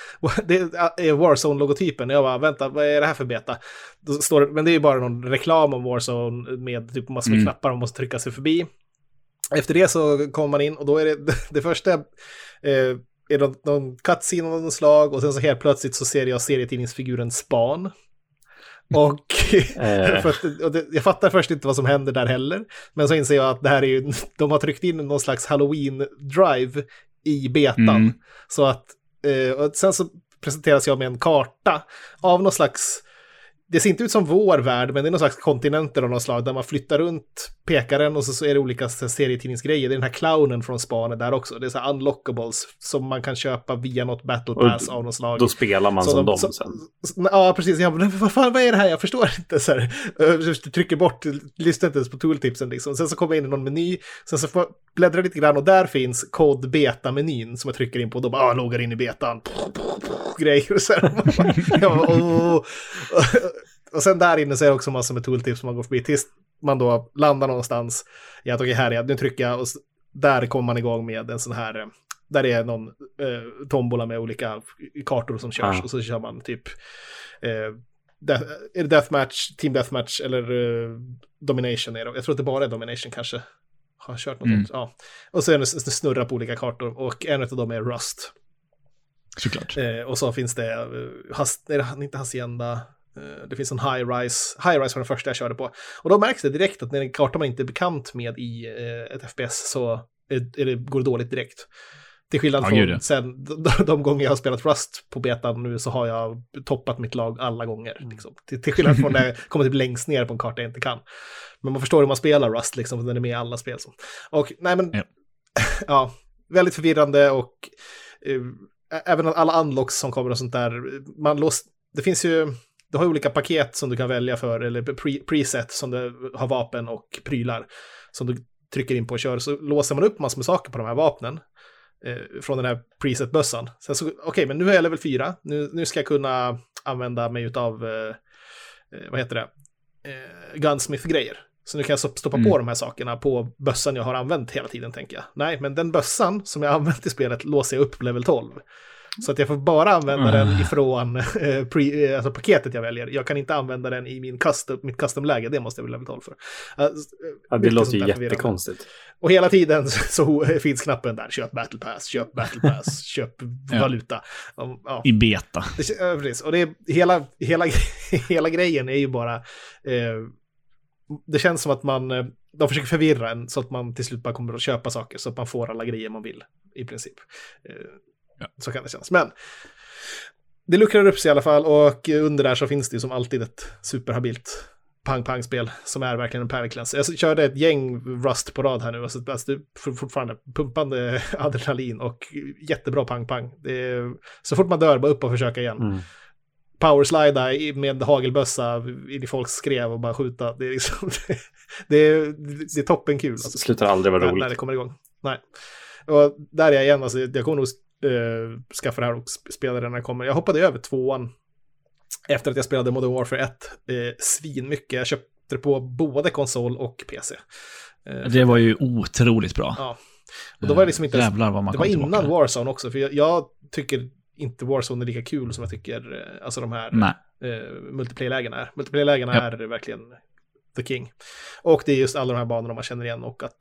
Det är Warzone-logotypen. Jag bara, vänta, vad är det här för beta? Då står det, men det är ju bara någon reklam om Warzone med typ massor med Mm. knappar man måste trycka sig förbi. Efter det så kommer man in och då är det [laughs] det första eh, är någon, någon cutscene av något slag och sen så helt plötsligt så ser jag serietidningsfiguren Span. Och, Eh. för att, och det, jag fattar först inte vad som händer där heller. Men så inser jag att det här är ju, de har tryckt in någon slags halloween-drive i betan. Mm. Så att, eh, sen så presenteras jag med en karta av någon slags, det ser inte ut som vår värld, men det är någon slags kontinenter av något slag där man flyttar runt pekaren och så, så är det olika så här serietidningsgrejer. Det är den här clownen från spanet där också. Det är så här unlockables som man kan köpa via något battle Och pass av något slag. Då spelar man Så som de- dem så- sen. Ja, precis. Jag bara, vad fan, vad är det här? Jag förstår inte. Så här, jag trycker bort, lyssnar inte ens på tooltipsen liksom. Sen så kommer jag in i någon meny, sen så får jag bläddra lite grann och där finns kod beta-menyn som jag trycker in på. Då bara, ah, loggar in i betan. [laughs] Grejer och så här. Bara. Och sen där inne så är det också massor med tooltips som man går förbi tills man då landar någonstans. Ja, okej, här är jag. Nu trycker jag och där kommer man igång med en sån här, där det är någon eh, tombola med olika kartor som körs Ah. och så kör man typ eh, death, är det deathmatch, team deathmatch eller eh, domination är det. Jag tror att det bara är domination kanske. Har kört något Mm. Ja. Och så är det snurra på olika kartor och en av dem är Rust. Såklart. Eh, och så finns det, eh, has, är det inte Hacienda, det finns en High Rise. High Rise var den första jag körde på. Och då märks det direkt att när en karta man inte är bekant med i eh, ett FPS så är, är det, går det dåligt direkt. Till skillnad från ja. sen, de, de gånger jag har spelat Rust på betan nu så har jag toppat mitt lag alla gånger. Liksom. Till, till skillnad från när jag [laughs] kommer typ längst ner på en karta jag inte kan. Men man förstår hur man spelar Rust, liksom, för den är med i alla spel. Så. Och nej men, Ja. [laughs] ja, väldigt förvirrande och eh, ä- även alla unlocks som kommer och sånt där. Man lås, det finns ju, du har olika paket som du kan välja för, eller pre, preset som du har vapen och prylar som du trycker in på och kör. Så låser man upp massor med saker på de här vapnen eh, från den här preset-bössan. Sen så, okej, men nu är jag level 4. Nu, nu ska jag kunna använda mig av, eh, eh, vad heter det, eh, gunsmith-grejer. Så nu kan jag stopp- stoppa på Mm. de här sakerna på bössan jag har använt hela tiden, tänker jag. Nej, men den bössan som jag har använt i spelet låser jag upp på level 12. Så att jag får bara använda den Ah. ifrån [laughs] eh, pre, eh, alltså paketet jag väljer. Jag kan inte använda den i min custom, mitt custom-läge, det måste jag väl level 12 för. Uh, Ja, det låter ju jättekonstigt. Och hela tiden [laughs] så finns knappen där, köp battle pass, köp battle pass, [laughs] köp Ja. valuta. Um, Ja, I beta. ja, precis. Och det är, hela, hela, hela grejen är ju bara, eh, det känns som att man, eh, de försöker förvirra en så att man till slut bara kommer att köpa saker så att man får alla grejer man vill i princip. Ja. Så kan det kännas. Men det luckrar upp sig i alla fall och under där så finns det ju som alltid ett superhabilt pang-pang-spel som är verkligen en pärlklans. Jag körde ett gäng Rust på rad här nu, alltså, alltså fortfarande pumpande [laughs] adrenalin och jättebra pang-pang. Så fort man dör, bara upp och försöka igen. Mm. Powerslida med hagelbössa in i folks skrev och bara skjuta. Det är, liksom, [laughs] det är, det är toppen kul. Det Alltså, slutar aldrig vara när, när roligt. det kommer igång. Nej. Och där är jag igen, alltså, jag kommer nog eh, skaffa det här och sp- spela det när det kommer. Jag hoppade över tvåan efter att jag spelade Modern Warfare 1 eh, svinmycket. Jag köpte det på både konsol och PC. Eh, Det var ju otroligt bra. Ja. Och då var det liksom inte Jävlar vad man det var innan tillbaka. Warzone också, för jag, jag tycker inte Warzone är lika kul som jag tycker eh, alltså de här Nej. eh, multiplayer-lägena är. Multiplayer-lägena Ja. är verkligen the king. Och det är just alla de här banorna man känner igen och att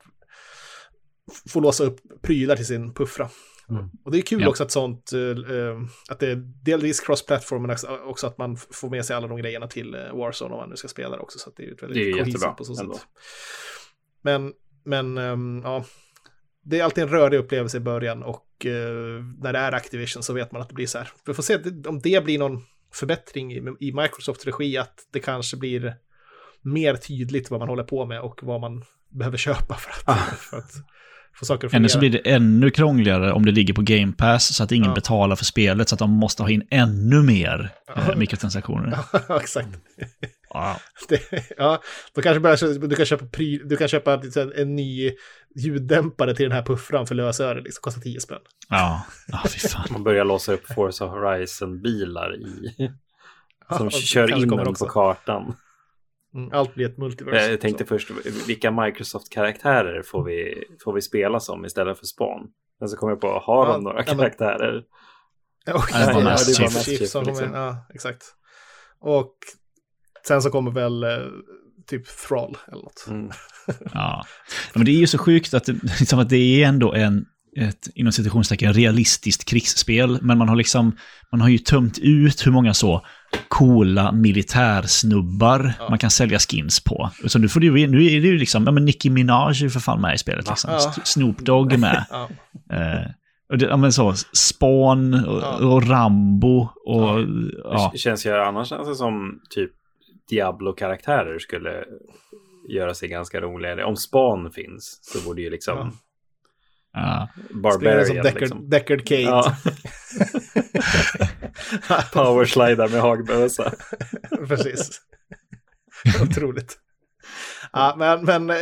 få låsa upp prylar till sin puffra. Mm. Och det är kul Ja. också att sånt, eh, att det är delvis cross-platform, men också- att man får med sig alla de grejerna till eh, Warzone om man nu ska spela det också. Så det är ju ett väldigt cohesive på så sätt. Men, men ehm, ja, det är alltid en rörig upplevelse i början och eh, när det är Activision så vet man att det blir så här. Vi får se om det blir någon förbättring i, i Microsofts regi, att det kanske blir mer tydligt vad man håller på med och vad man behöver köpa för att, Ah. för att få saker att Eller så fungera. blir det ännu krångligare om det ligger på Game Pass så att ingen Ja. betalar för spelet så att de måste ha in ännu mer eh, mikrotransaktioner. [laughs] Ja, exakt. [laughs] Wow. [laughs] Det, ja, då kanske bara, du kan köpa, pry, du kan köpa liksom en ny ljuddämpare till den här puffran för lösöre, liksom, kostar 10 spänn. Ja, ja fy fan. Man börjar låsa upp Forza Horizon-bilar i... Som och kör in den på kartan. Mm, allt blir ett multiverse. Jag tänkte så. först, vilka Microsoft-karaktärer får vi, får vi spela som istället för Spawn? Sen så kom jag på, har Ja, de några ja, men- karaktärer? Ja, det var ja, Mass det är bara Chief, Mass Chief som liksom. kommer in. Ja, exakt. Och sen så kommer väl eh, typ Thrall eller något. Mm. [laughs] Ja. Ja, Men det är ju så sjukt att det, liksom att det är ändå en, ett inom citationstecken realistiskt krigsspel. Men man har liksom, man har ju tömt ut hur många så coola militärsnubbar Ja. man kan sälja skins på. Så nu, får du, nu är det ju liksom, ja men Nicki Minaj är ju för fan med i spelet. Liksom. Ja. Snoop Dogg är med. [laughs] Ja, Eh, och det, ja, men så, Spawn och, Ja. och Rambo och... Ja. Det känns ju annars alltså som typ Diablo-karaktärer skulle göra sig ganska roligare. Om Spawn finns så borde ju liksom Ja. Springer som Barbarian Deckard, liksom. Deckard Cade. Ja. [laughs] Powerslida med hagbössa. [laughs] Precis. [laughs] Otroligt. Ja, men, men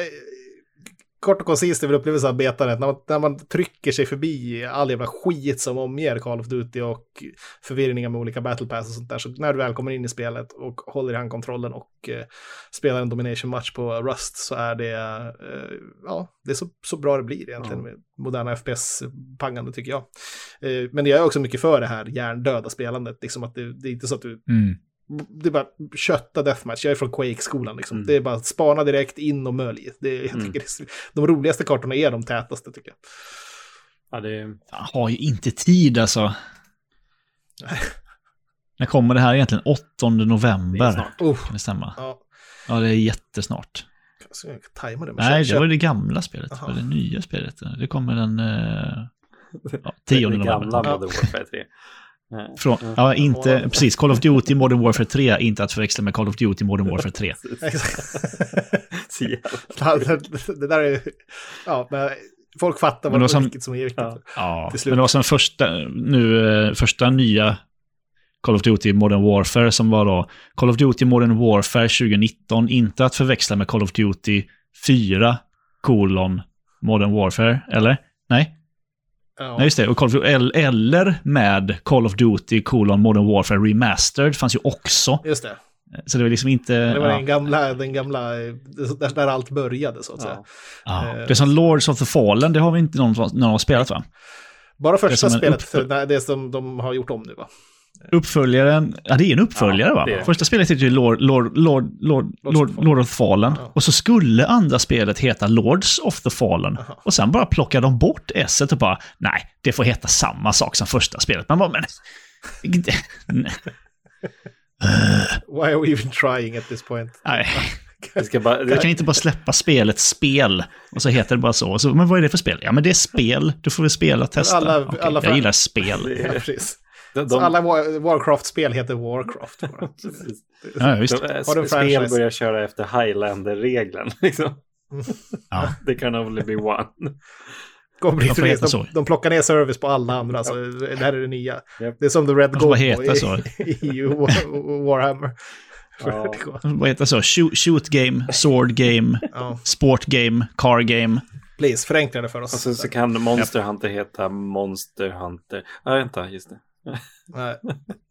kort och koncist är väl upplevelsen av betandet. När man, när man trycker sig förbi all jävla skit som omger Call of Duty och förvirringar med olika battle pass och sånt där. Så när du väl kommer in i spelet och håller i handkontrollen och eh, spelar en domination match på Rust så är det, eh, ja, det är så, så bra det blir egentligen med moderna FPS-pangande tycker jag. Eh, men jag är också mycket för det här hjärndöda spelandet, liksom att det, det är inte så att du Mm. Det är bara kötta deathmatch. Jag är från Quake-skolan liksom. Mm. Det är bara spana direkt in och mölj. Det, är- jag Mm. tycker det är, de roligaste kartorna är de tätaste tycker jag. Ja, det. Jag har ju inte tid alltså. När kommer det här egentligen? 8 Det november? är snart. Oh, Kan det stämma? ja, Ja, det är jättesnart. tajma det. Nej, köp- det var det gamla spelet. Det var det nya spelet. Det kommer den eh, ja, 10 det november. gamla. Modern Warfare 3. Från, ja, inte, precis. Call of Duty Modern Warfare 3, inte att förväxla med Call of Duty Modern [laughs] Warfare 3. Så jävla- Ja, det, det där är... Ja, men folk fattar vad som- vilket som är viktigt. Ja. Ja, men det var som första, nu, eh, första nya Call of Duty Modern Warfare som var då Call of Duty Modern Warfare 2019, inte att förväxla med Call of Duty 4 kolon Modern Warfare, eller? Nej? Ja. Nej, just det. Och Call of Duty, el- eller med Call of Duty kolon Modern Warfare Remastered fanns ju också. Just det. Så det var liksom inte... Det var ja. den gamla, den gamla, eh, där, där allt började så att säga. Ja. Ja. Det är som Lords of the Fallen, det har vi inte någon, någon har spelat va? Bara första en spelet, nej, det som de har gjort om nu va? Uppföljaren, ja det är en uppföljare Ja, va? det. Första spelet heter ju Lord, Lord, Lord, Lord, Lord. Lord of the Fallen. Ja. Och så skulle andra spelet heta Lords of the Fallen. Aha. Och sen bara plockade de bort s och bara, nej, det får heta samma sak som första spelet. Man bara, men... Why are we even trying at this point? nej. [laughs] Ska bara, Jag kan inte bara släppa spelet spel och så heter det bara så. Så. Men vad är det för spel? Ja, men det är spel. Du får väl spela och testa. Alla- Okej, alla jag gillar spel. [laughs] Ja, precis. de, Så de, alla War- Warcraft-spel heter Warcraft. bara. [laughs] Precis. Ja, visst. de, eh, Har du en spel börjar köra efter Highlander-regeln. [laughs] Liksom. Ja. Det kan only be one. [laughs] Kommer De så. de, de plockar ner service på alla andra, så det här är det nya. Japp. Det är som The Red De bara Gold i, i War- Warhammer. Ja. Vad heter det så? Shoot, shoot game, sword game, ja, sport game, car game. please, förenkla det för oss. Och så, så kan Monster Hunter heta Monster Hunter. Ja, vänta, just det. [laughs] Nej,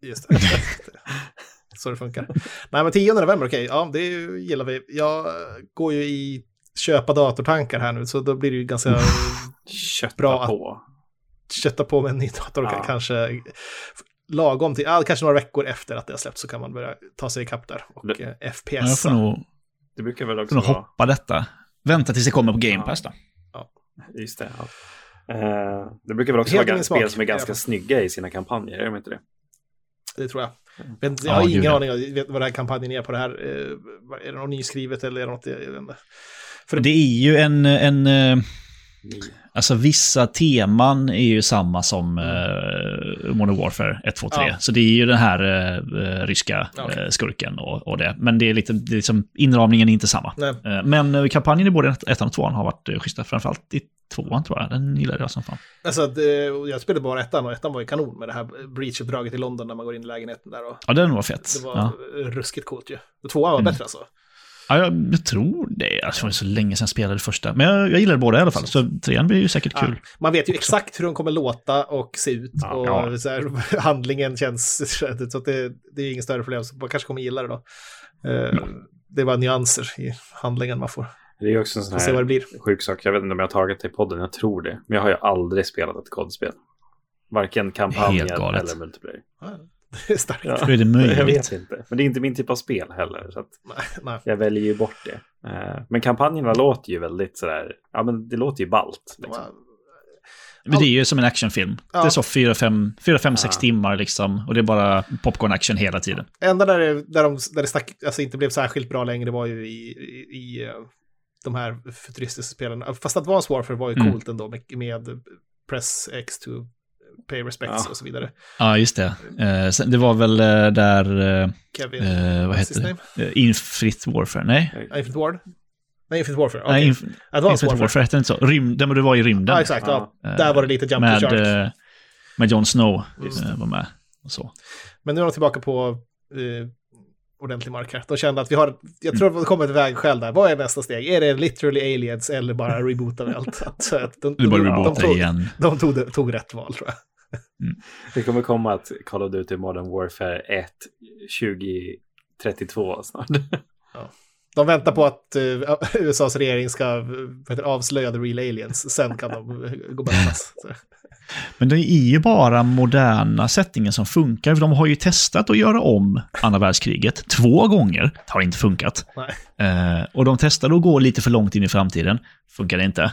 just det. [laughs] så det funkar. Nej, men 10 november, okej, ja, det gillar vi. Jag går ju i köpa datortankar här nu, så då blir det ju ganska Kötta Bra att- på. kötta på med en ny dator. Ja. Kanske lagom till, ja, kanske några veckor efter att det har släppts så kan man börja ta sig ikapp där. Och Det- eh, Ja, FPS. jag får nog, Det brukar väl också får nog hoppa detta. Vänta tills det kommer på Game Ja. Pass då. Just det. Ja. Eh, det brukar väl också Helt vara spel som är ganska fall. snygga i sina kampanjer, är de inte det? Det tror jag. Vet, inte- Ja, jag har gud, ingen ja. aning om vet vad den här kampanjen är på det här. Eh, är det något nyskrivet eller är det något? Jag. För det är ju en, en eh, Alltså vissa teman är ju samma som eh, Modern Warfare 1, 2, 3. Ja. Så det är ju den här eh, ryska eh, skurken och, och det. Men det är lite, det är liksom, inramningen är inte samma. Eh, men kampanjen i både ettan och tvåan har varit eh, schyssta. Framförallt i tvåan tror jag. Den gillade jag som fan. Alltså, det, jag spelade bara ettan och ettan var ju kanon med det här breach-uppdraget i London när man går in i lägenheten där. Och Ja, den var fett. det var Ja. ruskigt coolt ju. Och tvåan var Mm. bättre alltså. Ja, jag, jag tror det. Alltså, det var så länge sedan jag spelade första. Men jag, jag gillade båda i alla fall. Så trean blir ju säkert kul. Ja, man vet ju exakt hur de kommer låta och se ut. Ja, och ja. Så här, [laughs] handlingen känns... [laughs] Så att det, det är ingen större problem. Så man kanske kommer gilla det då. Eh, Det är bara nyanser i handlingen man får. Det är ju också en sån Får se vad det här blir. sjuk sak. Jag vet inte om jag har tagit det i podden, jag tror det. Men jag har ju aldrig spelat ett kodspel. Varken kampanjen eller multiplayer. Ja, Det är starkt. Ja. Hur är det Jag möjligt? vet inte. Men det är inte min typ av spel heller. Så att Nej, nej. jag väljer ju bort det. Eh, Men kampanjerna låter ju väldigt sådär, ja men det låter ju ballt. Liksom. Men det är ju som en actionfilm. Ja. Det är så 4-5-6 Ja. timmar liksom. Och det är bara popcorn-action hela tiden. enda där det, där, de, där det stack, alltså inte blev särskilt bra längre var ju i, i, i eh, de här futuristiska spelen. Fast Advanced Warfare var ju Mm. coolt ändå med, med Press X to pay respects Ja. och så vidare. Ja, just det. Eh, sen, det var väl eh, där... Eh, Kevin, eh, vad heter det? Eh, Infinite Warfare? Nej, Infinite Ward? Nej, Infinite Warfare. Nej okej. Inf Advanced Infinite Warfare. Warfare hette det inte så. Rymd, det var i rymden. Ja, exakt. Ja. Eh, Där var det lite jump med, to shark. med Jon Snow Just var med. Och så. Men nu är de tillbaka på eh, ordentlig mark här. De kände att vi har, jag tror att det kommer ett vägskäl där. Vad är nästa steg? Är det literally aliens eller bara rebootar vi allt? [laughs] Att, att de, de, reboota tog, igen. de tog, tog rätt val tror jag. Det kommer komma att Call of Duty Modern Warfare 1 2032 snart. De väntar på att eh, [laughs] USAs regering ska eh, heter avslöja the real aliens. Sen kan de eh, gå bananas. Men det är ju bara moderna settingen som funkar. För de har ju testat att göra om andra världskriget två gånger. Det har inte funkat. Eh, och de testade att gå lite för långt in i framtiden. Funkar det inte.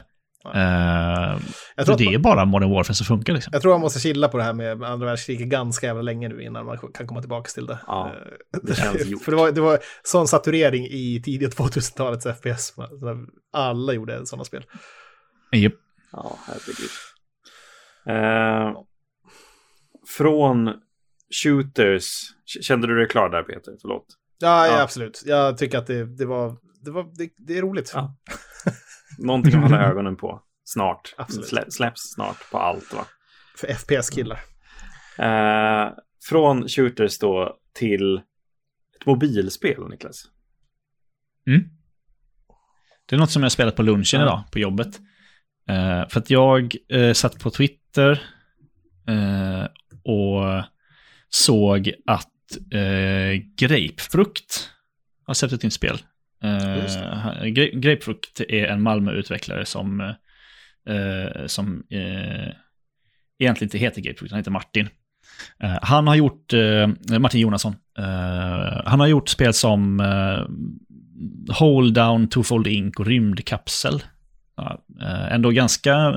Jag, så tror att, det är bara Modern Warfare som funkar liksom. jag tror man måste chilla på det här med andra världskriget ganska jävla länge nu innan man kan komma tillbaka till det. Ja, Eh, det. [laughs] För det var, det var sån saturering i tidiga [laughs] 2000-talets FPS. Alla gjorde sådana spel. Japp. Ja, herregud. Eh, från shooters, kände du dig klar där Peter? Förlåt. Ja, ja. Ja. absolut. Jag tycker att det, det var, det, var det, det är roligt. Ja. Någonting att hålla ögonen på. Snart. Slä, släpps snart på allt va? För FPS-killar. Eh, från shooters då till ett mobilspel, Niklas. Mm. Det är något som jag spelat på lunchen Ja. idag, på jobbet. Eh, för att jag eh, satt på Twitter eh, och såg att eh, Grapefrukt har släppt ett nytt spel. Gra- Grapefrukt är en Malmö-utvecklare som, eh, som eh, egentligen inte heter Grapefrukt, han heter Martin. Han har gjort, Martin Jonasson, han har gjort spel som Hold Down, Twofold Ink och Rymdkapsel. Ändå ganska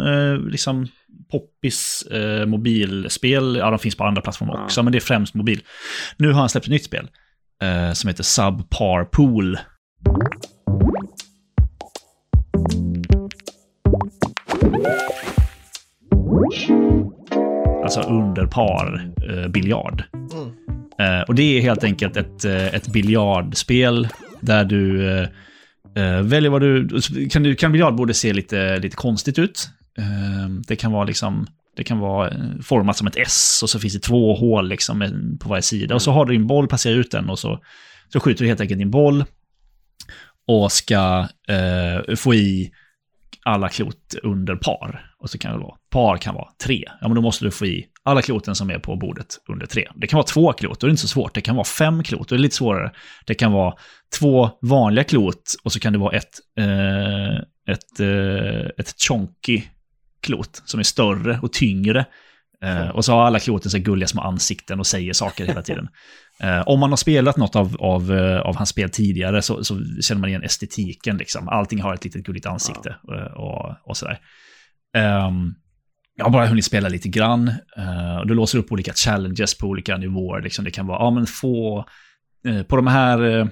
liksom poppis mobilspel. Ja, de finns på andra plattformar också, men det är främst mobil. Nu har han släppt ett nytt spel som heter Subpar Pool. Alltså under par eh, biljard. Mm. Eh, och det är helt enkelt ett, eh, ett biljardspel där du eh, eh, väljer vad du... Kan, du, kan biljardbordet se lite, lite konstigt ut. Eh, det kan vara liksom... Det kan vara format som ett S och så finns det två hål liksom på varje sida. Och så har du din boll, passerar ut den och så, så skjuter du helt enkelt din boll. Och ska eh, få i alla klot under par. Och så kan det vara, par kan vara tre. Ja, men då måste du få i alla kloten som är på bordet under tre. Det kan vara två klot, då är det inte så svårt. Det kan vara fem klot, då är det lite svårare. Det kan vara två vanliga klot och så kan det vara ett, eh, ett, eh, ett chonky klot som är större och tyngre. Eh, och så har alla kloten så gulliga små ansikten och säger saker hela tiden. [laughs] Eh, om man har spelat något av, av, eh, av hans spel tidigare så, så känner man igen estetiken. Liksom. Allting har ett litet gulligt ansikte eh, och, och sådär. Ehm, jag har bara hunnit spela lite grann. eh, och du låser upp olika challenges på olika nivåer. Liksom. Det kan vara, ja men få, eh, på de här eh,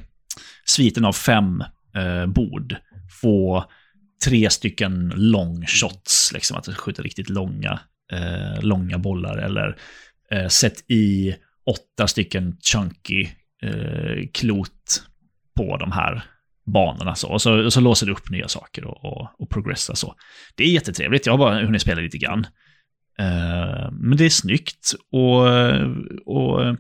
sviten av fem eh, bord, få tre stycken long shots, liksom att du skjuter riktigt långa, långa bollar. Eller sätt i åtta stycken chunky eh, klot på de här banorna. Så. Och, så, och så låser du upp nya saker och, och, och progressar så. Det är jättetrevligt, jag har bara hunnit spela lite grann. Eh, men det är snyggt och, och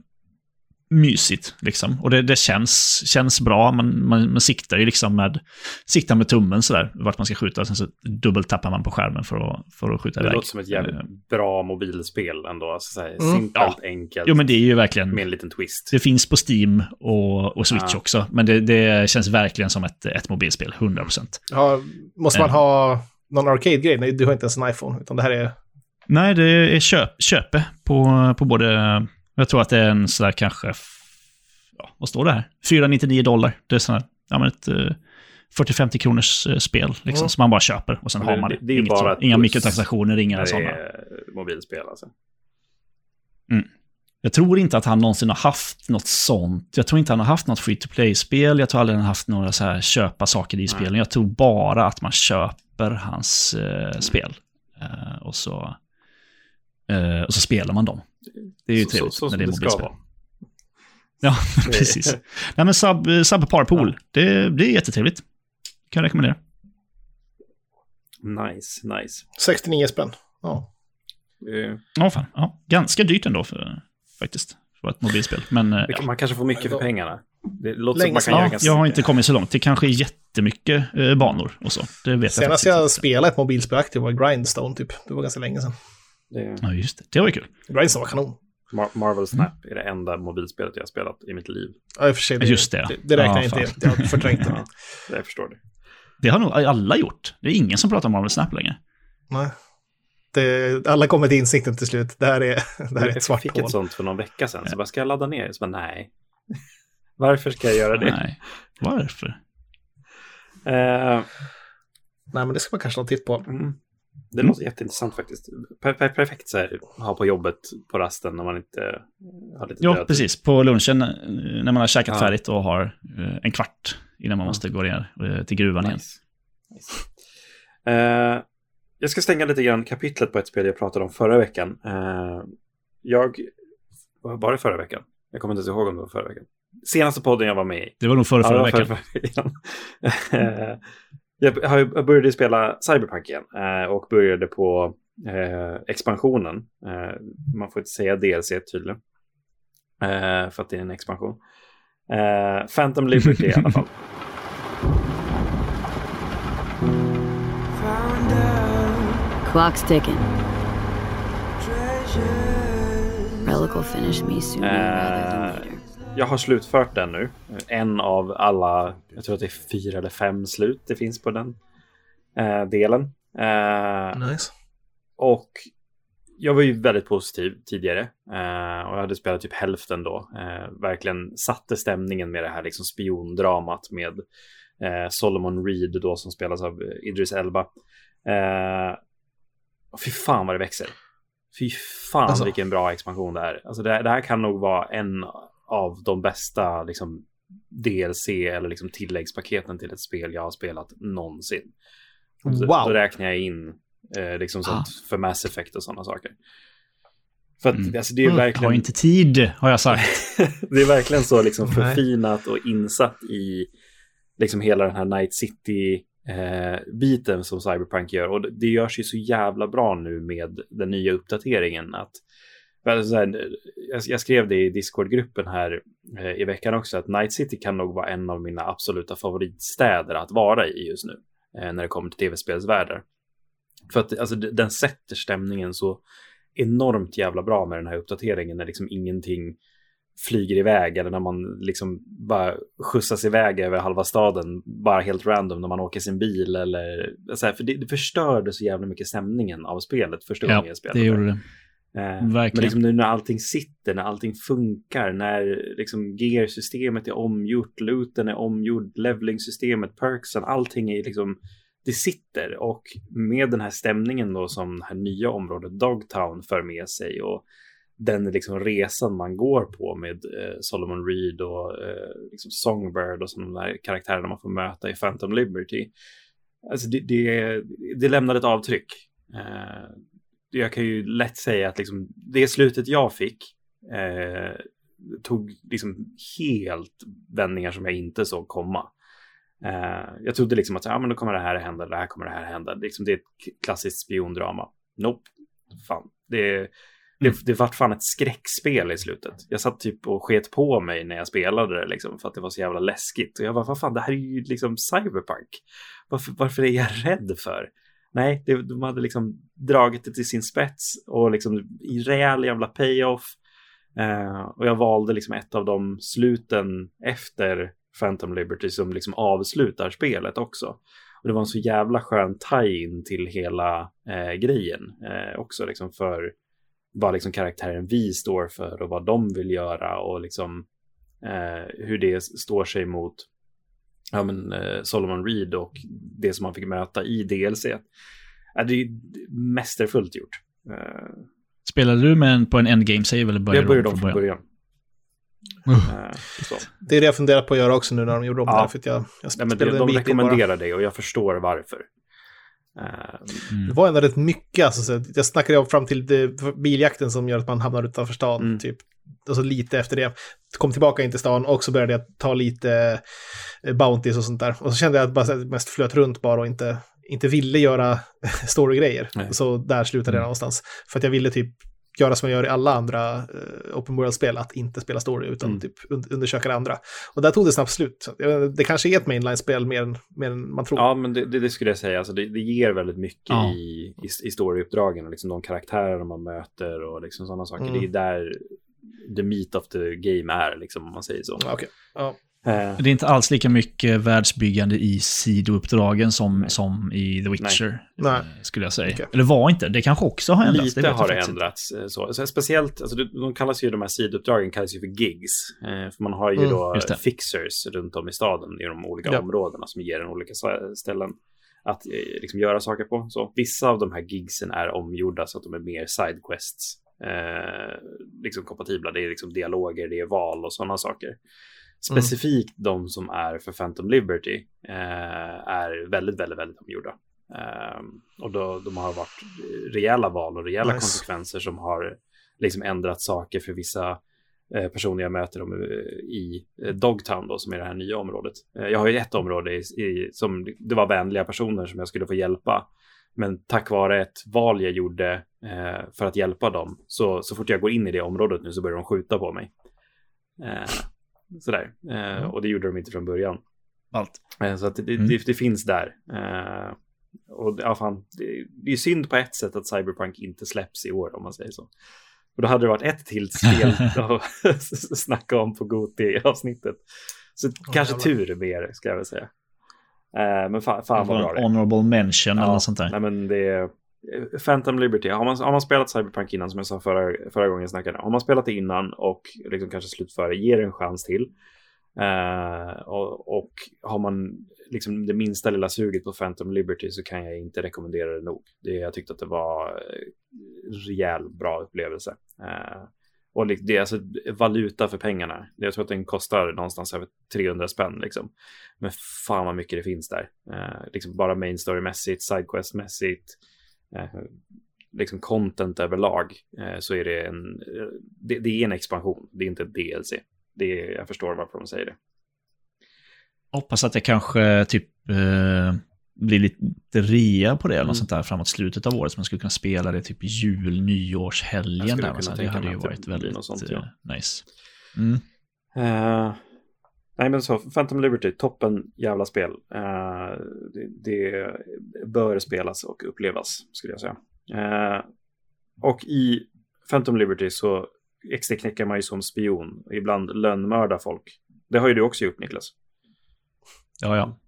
mysigt liksom. Och det, det känns, känns bra, man, man, man siktar ju liksom med, siktar med tummen sådär, vart man ska skjuta. Sen så dubbeltappar man på skärmen för att, för att skjuta Det iväg. låter som ett jävligt Eh, bra mobilspel ändå. Alltså, så här, Mm. Simpelt, enkelt, Jo men det är ju verkligen... med en liten twist. Det finns på Steam och, och Switch Ja. också, men det, det känns verkligen som ett, ett mobilspel, 100%. Ja, måste man Eh. ha någon arcade-grej? Nej, du har inte ens en iPhone, utan det här är... Nej, det är köp, köpe på, på både... Jag tror att det är en sådär kanske... Ja, vad står det här? 499 dollar. Det är sådär, ja men ett eh, 40-50 kronors eh, spel liksom, Mm. som man bara köper och sen Men har det- man det. det är Inget bara inga mikrotransaktioner, inga det sådana. mobilspel alltså. Jag tror inte att han någonsin har haft något sånt. Jag tror inte han har haft något free to play-spel. Jag tror aldrig han har haft några så här köpa saker i spelen. Jag tror bara att man köper hans eh, spel. Eh, och, så, eh, och så spelar man dem. Det är ju Så- trevligt så, så när det är mobilspel. vara. Ja, [laughs] precis. Nej men sub, eh, Subpar Pool, det, det är jättetrevligt. Kan jag rekommendera. Nice, nice. 69 spänn. Ja. Eh, Ja, fan. Ja, ganska dyrt ändå för, faktiskt. För ett mobilspel. Men eh, det ja. kan- Man kanske får mycket för pengarna. Det låter Länge som man kan Ja, jag har inte kommit så långt. Det kanske är jättemycket eh, banor och så. Det vet jag Senast jag inte. spelade ett mobilspel aktivt var Grindstone typ. Det var ganska länge sedan. Det, Ja, just det. Det var ju kul. Grindstone var kanon. Mar- Marvel Snap är det enda mobilspelet jag har spelat i mitt liv. Ja, i och för sig. Det, Just det, ja. Det, det räknar Ja, jag inte. Jag har förträngt det. [laughs] Ja, jag förstår det. Det har nog alla gjort. Det är ingen som pratar om Marvel Snap längre. Nej. Det, alla kommer till insikten till slut. Det här är, [laughs] det här är ett jag svart fick hål. ett sånt för någon vecka sedan, så bara ska jag ladda ner det? Så bara nej. [laughs] Varför ska jag göra det? Nej. Varför? Eh, Nej, men det ska man kanske ha titt på. mm. Det låter jätteintressant faktiskt. Per, per, perfekt så här, ha på jobbet på rasten när man inte eh, har lite Ja, död. precis. På lunchen eh, när man har käkat Ja. färdigt och har eh, en kvart innan man Ja. måste gå ner till gruvan igen. Nice. nice. Eh, jag ska stänga lite grann kapitlet på ett spel jag pratade om förra veckan. Eh, jag... Var det förra veckan? Jag kommer inte ens ihåg om det var förra veckan. Senaste podden jag var med i. Det var nog förra, förra Ja, veckan. förra veckan. [laughs] Jag, har ju- jag började spela Cyberpunk igen eh, och började på eh, expansionen. Eh, man får inte säga DLC tydligen. För att det är en expansion. Phantom Liberty i alla fall. [laughs] Clock's ticking. Relic will finish me sooner rather than later. Jag har slutfört den nu. En av alla, jag tror att det är fyra eller fem slut det finns på den eh, delen. Eh, Nice. Och jag var ju väldigt positiv tidigare. Eh, och jag hade spelat typ hälften då. Eh, verkligen satte stämningen med det här liksom spiondramat med eh, Solomon Reed då som spelas av eh, Idris Elba. Och fy fan vad det växer. Fy fan Alltså. vilken bra expansion det är. Alltså det, det här kan nog vara en av de bästa liksom, DLC eller liksom, tilläggspaketen till ett spel jag har spelat någonsin. Då, Wow. då räknar jag in eh, liksom sånt för Mass Effect och sådana saker. För att Mm. alltså, det är Jag verkligen... har inte tid, har jag sagt. [laughs] det är verkligen så liksom förfinat och insatt i liksom hela den här Night City eh, biten som Cyberpunk gör. Och det- görs ju så jävla bra nu med den nya uppdateringen. att jag, jag skrev det i Discord-gruppen här eh, i veckan också, att Night City kan nog vara en av mina absoluta favoritstäder att vara i just nu. Eh, när det kommer till tv-spelsvärldar. För att alltså, den sätter stämningen så enormt jävla bra med den här uppdateringen när liksom ingenting flyger iväg eller när man liksom bara skjutsas iväg över halva staden bara helt random när man åker sin bil eller så här, för det, det förstörde så jävla mycket stämningen av spelet första gången Ja, jag spelade. det gjorde det. Eh, Verkligen. Men liksom nu när allting sitter, när allting funkar, när liksom gear-systemet är omgjort, looten är omgjord, leveling-systemet, perksen, allting är liksom, det sitter. Och med den här stämningen då som det här nya området Dogtown för med sig och den liksom resan man går på med eh, Solomon Reed och eh, liksom Songbird och sådana där karaktärerna man får möta i Phantom Liberty. Alltså det, det, det lämnade ett avtryck. Eh, jag kan ju lätt säga att liksom, det slutet jag fick eh, tog liksom helt vändningar som jag inte såg komma. Eh, jag trodde liksom att ja, men då kommer det här hända, det här kommer det här hända. Liksom, det är ett klassiskt spiondrama. Nope. Fan. Det, det, det vart fan ett skräckspel i slutet. Jag satt typ och sket på mig när jag spelade det liksom, för att det var så jävla läskigt. Och jag bara, vad fan, det här är ju liksom cyberpunk. Varför, varför är jag rädd för? Nej, det, de hade liksom dragit det till sin spets och liksom i rejäl jävla payoff. Eh, och jag valde liksom ett av de sluten efter Phantom Liberty som liksom avslutar spelet också. Och det var en så jävla skön tie-in till hela eh, grejen eh, också liksom för vad liksom karaktären vi står för och vad de vill göra och liksom eh, hur det står sig mot ja, men, eh, Solomon Reed och det som man fick möta i DLC. Ja, det är mästerfullt gjort. Eh, Spelade du med en, på en endgame save eller började jag började du om från början? början. Så. Det är det jag funderat på att göra också nu när de gjorde om Ja. det. För att jag, jag Ja, men spelade de, rekommenderar det och jag förstår varför. Mm. Det var ändå rätt mycket. Alltså, så jag snackade om fram till det, biljakten som gör att man hamnar utanför stan. Mm. Typ. Och så lite efter det. Kom tillbaka in till stan och så började jag ta lite eh, Bounties och sånt där. Och så kände jag att jag bara mest flöt runt bara och inte, inte ville göra [laughs] story-grejer. Så där slutade jag Mm. någonstans. För att jag ville typ göra som man gör i alla andra eh, open world-spel, att inte spela story utan Mm. typ un- undersöka det andra. Och där tog det snabbt slut. Jag det kanske är ett mainline-spel mer än, mer än man tror. Ja, men det, det, det skulle jag säga. Alltså det, det ger väldigt mycket Ja. i, i, i storyuppdragen och liksom de karaktärer man möter och liksom sådana saker. Mm. Det är där the meat of the game är, liksom, om man säger så. Okej. Ja. Eh, Det är inte alls lika mycket världsbyggande i sidouppdragen som, Nej. som i The Witcher, Nej. eh, skulle jag säga. Okej. Eller var inte, det kanske också har ändrats. Lite jag har det ändrats. eh, Så. Så speciellt, alltså, de, kallas ju, de här sidouppdragen kallas ju för gigs. För man har ju Mm, då det. fixers runt om i staden i de olika Ja. områdena som ger en olika ställen att liksom göra saker på. Så vissa av de här gigsen är omgjorda så att de är mer sidequests. Eh, liksom kompatibla. Det är liksom dialoger, det är val och sådana saker. Specifikt de som är för Phantom Liberty eh, är väldigt, väldigt, väldigt omgjorda. Eh, och då, de har varit rejäla val och rejäla Nice. konsekvenser som har liksom ändrat saker för vissa eh, personer jag möter dem eh, i eh, Dogtown då, som är det här nya området. Jag har ju ett område i, i, som det var vänliga personer som jag skulle få hjälpa. Men tack vare ett val jag gjorde eh, för att hjälpa dem, så, så fort jag går in i det området nu så börjar de skjuta på mig. Eh, sådär. Eh, och det gjorde de inte från början. Allt. Eh, Så att det, Mm. det, det finns där. Eh, och ja, fan, det, det är synd på ett sätt att Cyberpunk inte släpps i år om man säger så. Och då hade det varit ett till spel [laughs] att [laughs] snacka om på Goti-avsnittet. Så kanske jävlar. tur mer, ska jag väl säga. Eh, men fan, fan vad bra en det är. honorable mention eller Ja, något sånt där. Nej, men det är eh, Phantom Liberty. Har man, har man spelat Cyberpunk innan, som jag sa förra, förra gången jag snackade, har man spelat det innan och liksom kanske slutför det, ger det en chans till. Eh, och, och har man liksom det minsta lilla suget på Phantom Liberty så kan jag inte rekommendera det nog. Det, jag tyckte att det var eh, rejäl bra upplevelse. Eh, och det är alltså valuta för pengarna. Jag tror att den kostar någonstans över 300 spänn liksom. Men fan vad mycket det finns där. Eh, liksom bara main story-mässigt, sidequest-mässigt, eh, liksom content överlag. Eh, så är det en, eh, det, det är en expansion, det är inte ett DLC. Det är, jag förstår varför de säger det. Hoppas att det kanske typ eh, blir lite rea på det eller Mm. något sånt där framåt slutet av året. Så man skulle kunna spela det typ jul, nyårshelgen. Där, så. Det hade ju varit väldigt sånt, eh, ja. nice. Mm. Eh, nej men så, Phantom Liberty, toppen jävla spel. Eh, det, det bör spelas och upplevas, skulle jag säga. Eh, och i Phantom Liberty så extraknäcker man ju som spion ibland lönnmördar folk. Det har ju du också gjort, Niklas. Ja, ja.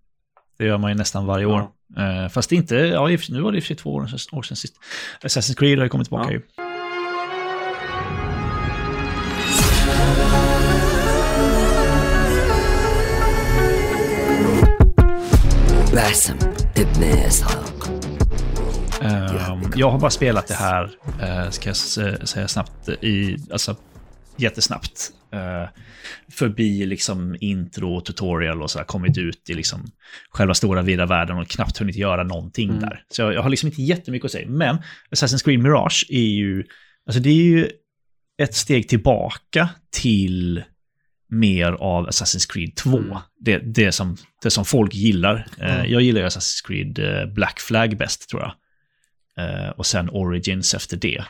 Det gör man ju nästan varje år. Uh, fast inte, ja, nu var det i och för sig två år sedan, sist. Assassin's Creed har ju kommit tillbaka ja. ju. Uh, jag har bara spelat det här, eh, ska jag säga snabbt, i, alltså jättesnabbt. Eh, förbi liksom intro och tutorial och så här, kommit ut i liksom själva stora vida världen och knappt hunnit göra någonting Mm. där. Så jag, jag har liksom inte jättemycket att säga. Men Assassin's Creed Mirage är ju, alltså det är ju ett steg tillbaka till mer av Assassin's Creed 2. Mm. Det, det, som, det som folk gillar. Eh, Mm. Jag gillar ju Assassin's Creed eh, Black Flag bäst tror jag. Och sen Origins efter det.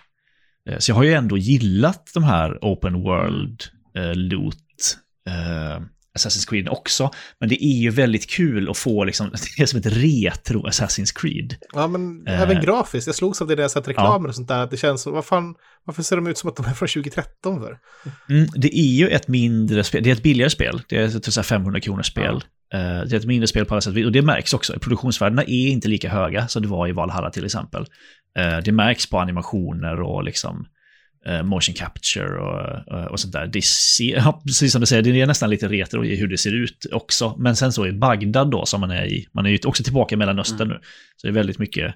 Eh, så jag har ju ändå gillat de här Open World, eh, Loot, eh, Assassin's Creed också. Men det är ju väldigt kul att få liksom, [laughs] det är som ett retro Assassin's Creed. Ja, men Eh. även grafiskt. Jag slogs av det när jag sett reklamer och sånt där. Att det känns som, vad fan, varför ser de ut som att de är från 2013 för? Mm, det är ju ett mindre spel, det är ett billigare spel. Det är ett typ så här 500 kronor spel. Eh, det är ett mindre spel på alla sätt. Och det märks också. Produktionsvärdena är inte lika höga som det var i Valhalla till exempel. Eh, det märks på animationer och liksom eh, motion capture och, och, och sånt där. Det ser, [laughs] ja, precis som du säger, det är nästan lite retro i hur det ser ut också. Men sen så i Bagdad då, som man är i, man är ju också tillbaka i Mellanöstern nu. Så det är väldigt mycket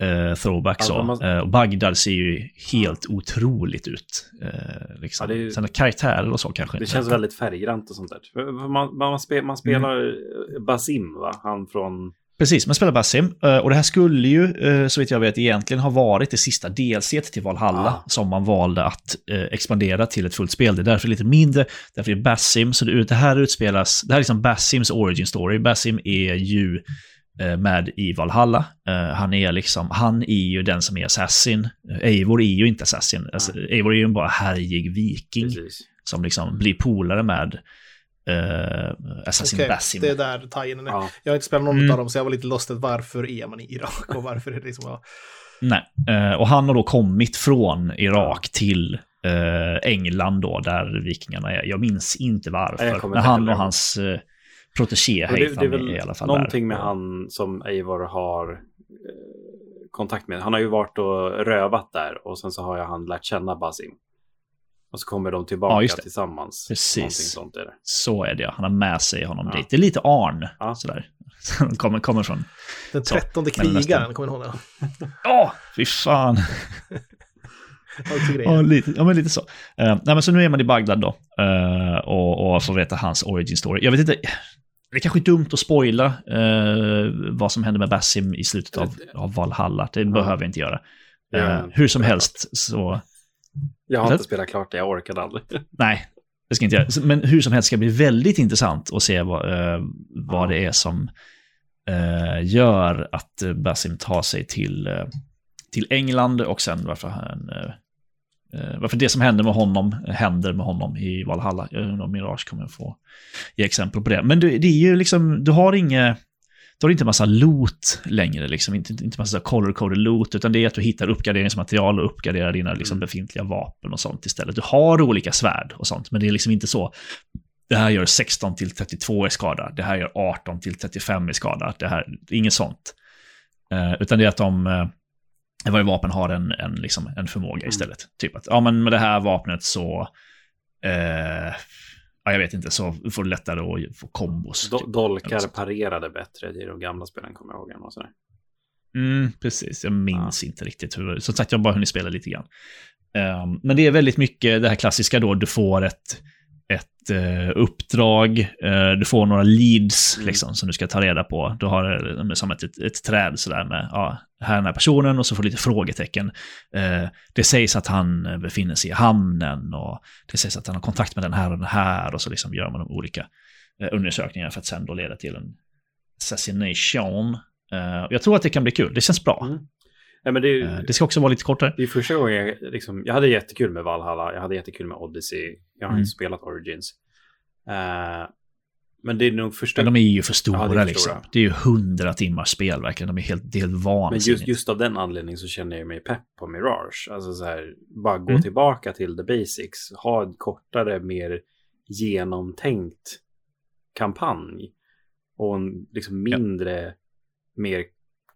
eh, throwback så. Ja, man- Eh, och Bagdad ser ju helt otroligt ut. Eh, liksom. Ja, ju- Sen karaktärer och så kanske Det inte. känns väldigt färggrant och sånt där. Man, man, spe, man spelar Mm. Basim, va? Han från... Precis, man spelar Basim. eh, Och det här skulle ju, eh, så vitt jag vet, egentligen ha varit det sista DLC till Valhalla Ja. som man valde att eh, expandera till ett fullt spel. Det är därför lite mindre, därför är det Basim. Så det, här utspelas, det här är liksom Basims origin story. Basim är ju med i Valhalla. Han är liksom, han är ju den som är assassin. Eivor är ju inte assassin. Alltså, Eivor är ju en bara härjig viking Precis. som liksom blir polare med eh, Assassin Okej, Basim. det är där tie-inen är. Ja. Jag har inte spelat någon Mm. av dem, så jag var lite lost att varför är man i Irak och varför är det liksom... Ja. Nej, eh, och han har då kommit från Irak till eh, England då, där vikingarna är. Jag minns inte jag varför. Men han och hans eh, protegé Och det, det är Haytham väl är i alla fall någonting där. med han som Eivor har eh, kontakt med. Han har ju varit och rövat där och sen så har ju han lärt känna Basim. Och så kommer de Ja, tillbaka just det. tillsammans. Precis. Är det. Så är det, ja. han har med sig honom Ja. dit. Det är lite Arn, Ja. sådär. Han [laughs] kommer, kommer från... Den trettonde krigaren, kommer ni ihåg det? Ja, fy fan. Ja, lite, ja, men lite så. Eh, nej, men så nu är man i Bagdad då eh, och, och får veta hans origin story. Jag vet inte, det är kanske dumt att spoila eh, vad som händer med Basim i slutet av, av Valhalla. Det behöver jag inte göra. Ja. hur som helst så, Jag har Eller? inte spelat klart det, jag orkade aldrig. [laughs] nej, det ska jag inte göra. Så- Men hur som helst ska det bli väldigt intressant att se vad, eh, vad det är som eh, gör att eh, Basim tar sig till, eh, till England och sen varför han... Varför det som händer med honom händer med honom i Valhalla. Jag undrar om Mirage kommer få ge exempel på det. Men det, det är ju liksom, du har inget... Du har inte massa loot längre, liksom. inte, inte massa color-coded loot, utan det är att du hittar uppgraderingsmaterial och uppgraderar dina liksom, Mm. befintliga vapen och sånt istället. Du har olika svärd och sånt, men det är liksom inte så. Det här gör 16 till 32 i skada, det här gör 18 till 35 i skada, det här, inget sånt. Eh, utan det är att de, eh, varje vapen har en, en, liksom, en förmåga istället. Typ att, ja men med det här vapnet så, eh, ja jag vet inte, så får du lättare att få kombos. Do- typ. Dolkar parerade bättre i de gamla spelen kommer jag ihåg. Sådär. Mm, precis, jag minns inte riktigt hur, som sagt jag har bara hunnit spela lite grann. Ehm, men det är väldigt mycket det här klassiska då, du får ett, ett eh, uppdrag, eh, du får några leads Mm. liksom, som du ska ta reda på. Du har eh, som ett, ett, ett träd sådär med, ja, här är den här personen och så får du lite frågetecken. Eh, det sägs att han befinner sig i hamnen och det sägs att han har kontakt med den här och den här och så liksom gör man de olika eh, undersökningar för att sen då leda till en assassination. Eh, jag tror att det kan bli kul, det känns bra. Mm. Nej, men det, är, Eh, det ska också vara lite kortare. det är första gången jag, liksom, jag hade jättekul med Valhalla, jag hade jättekul med Odyssey, jag har Mm. inte spelat Origins. Eh, men det är nog första Men de är ju för stora Ja, det är för liksom. stora. Det är ju hundra timmars spel verkligen. De är helt, det är helt Men vansinnigt. just, just av den anledningen så känner jag mig pepp på Mirage. Alltså så här, bara gå Mm. tillbaka till the basics. Ha en kortare, mer genomtänkt kampanj. Och en liksom Ja. mindre, mer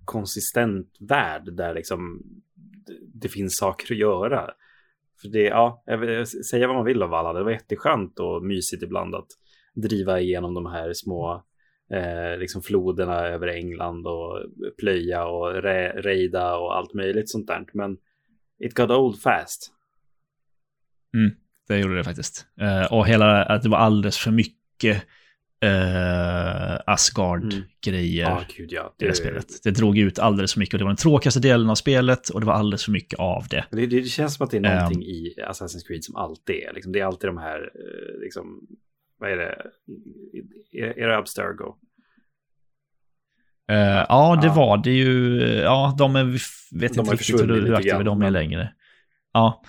konsistent värld där liksom det, finns saker att göra. För det, ja, säga vad man vill av alla. Det var jätteskönt och mysigt ibland att driva igenom de här små eh, liksom floderna över England och plöja och re- rejda och allt möjligt sånt där. Men it got old fast. Mm, det gjorde det faktiskt. Eh, och hela, att det var alldeles för mycket uh, Asgard-grejer Ja, gud ja. i det spelet. Det drog ut alldeles för mycket och det var den tråkigaste delen av spelet och det var alldeles för mycket av det. Det, det känns som att det är Ehm. någonting i Assassin's Creed som alltid är. Liksom, det är alltid de här, eh, liksom, vad är det? Är, är det Abstergo? Eh, ja, det Ja. var det ju. eh, Ja, de är, vet De inte riktigt hur, hur aktiva de är längre. Ja,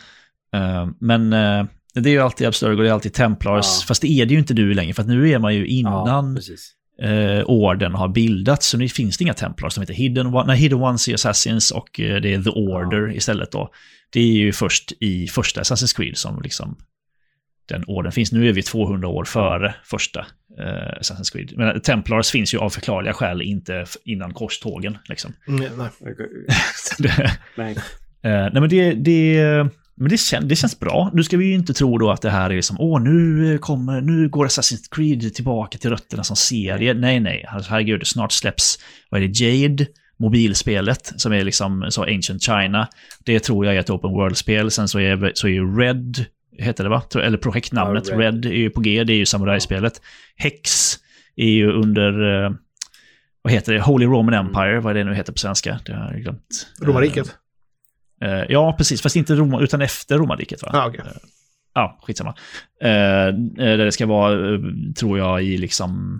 Eh, men eh, det är ju alltid Abstergo, det är alltid Templars. Ja. Fast det är det ju inte nu längre, för att nu är man ju Ja, innan precis. eh, orden har bildats, så nu finns det inga Templars som heter Hidden, One- nej, Hidden Ones är Assassins och eh, det är The Order istället då. Det är ju först i första Assassin's Creed som liksom den orden finns. Nu är vi 200 år före första eh, Assassin's Creed. Men Templars finns ju av förklarliga skäl inte innan korstågen. Liksom. Mm, nej. [laughs] [laughs] Nej. Eh, nej men det, det, men det, kän, det känns bra. Nu ska vi ju inte tro då att det här är som, åh nu kommer, nu går Assassin's Creed tillbaka till rötterna som serie. Nej, nej, Alltså, herregud, snart släpps, vad är det, Jade, mobilspelet, som är liksom så Ancient China. Det tror jag är ett open world-spel. Sen så är, så är ju Red, heter det va? Eller projektnamnet, Ja, Red. Red. är ju på G, det är ju samurajspelet. Hex är ju under, eh, vad heter det, Holy Roman Empire, vad är det nu heter på svenska? Det har jag glömt. Romarriket? Eh, ja, precis. Fast inte Roma, utan efter romarriket. Va? Ja, okej. Ja, skitsamma. Eh, eh, där det ska vara, eh, tror jag, i liksom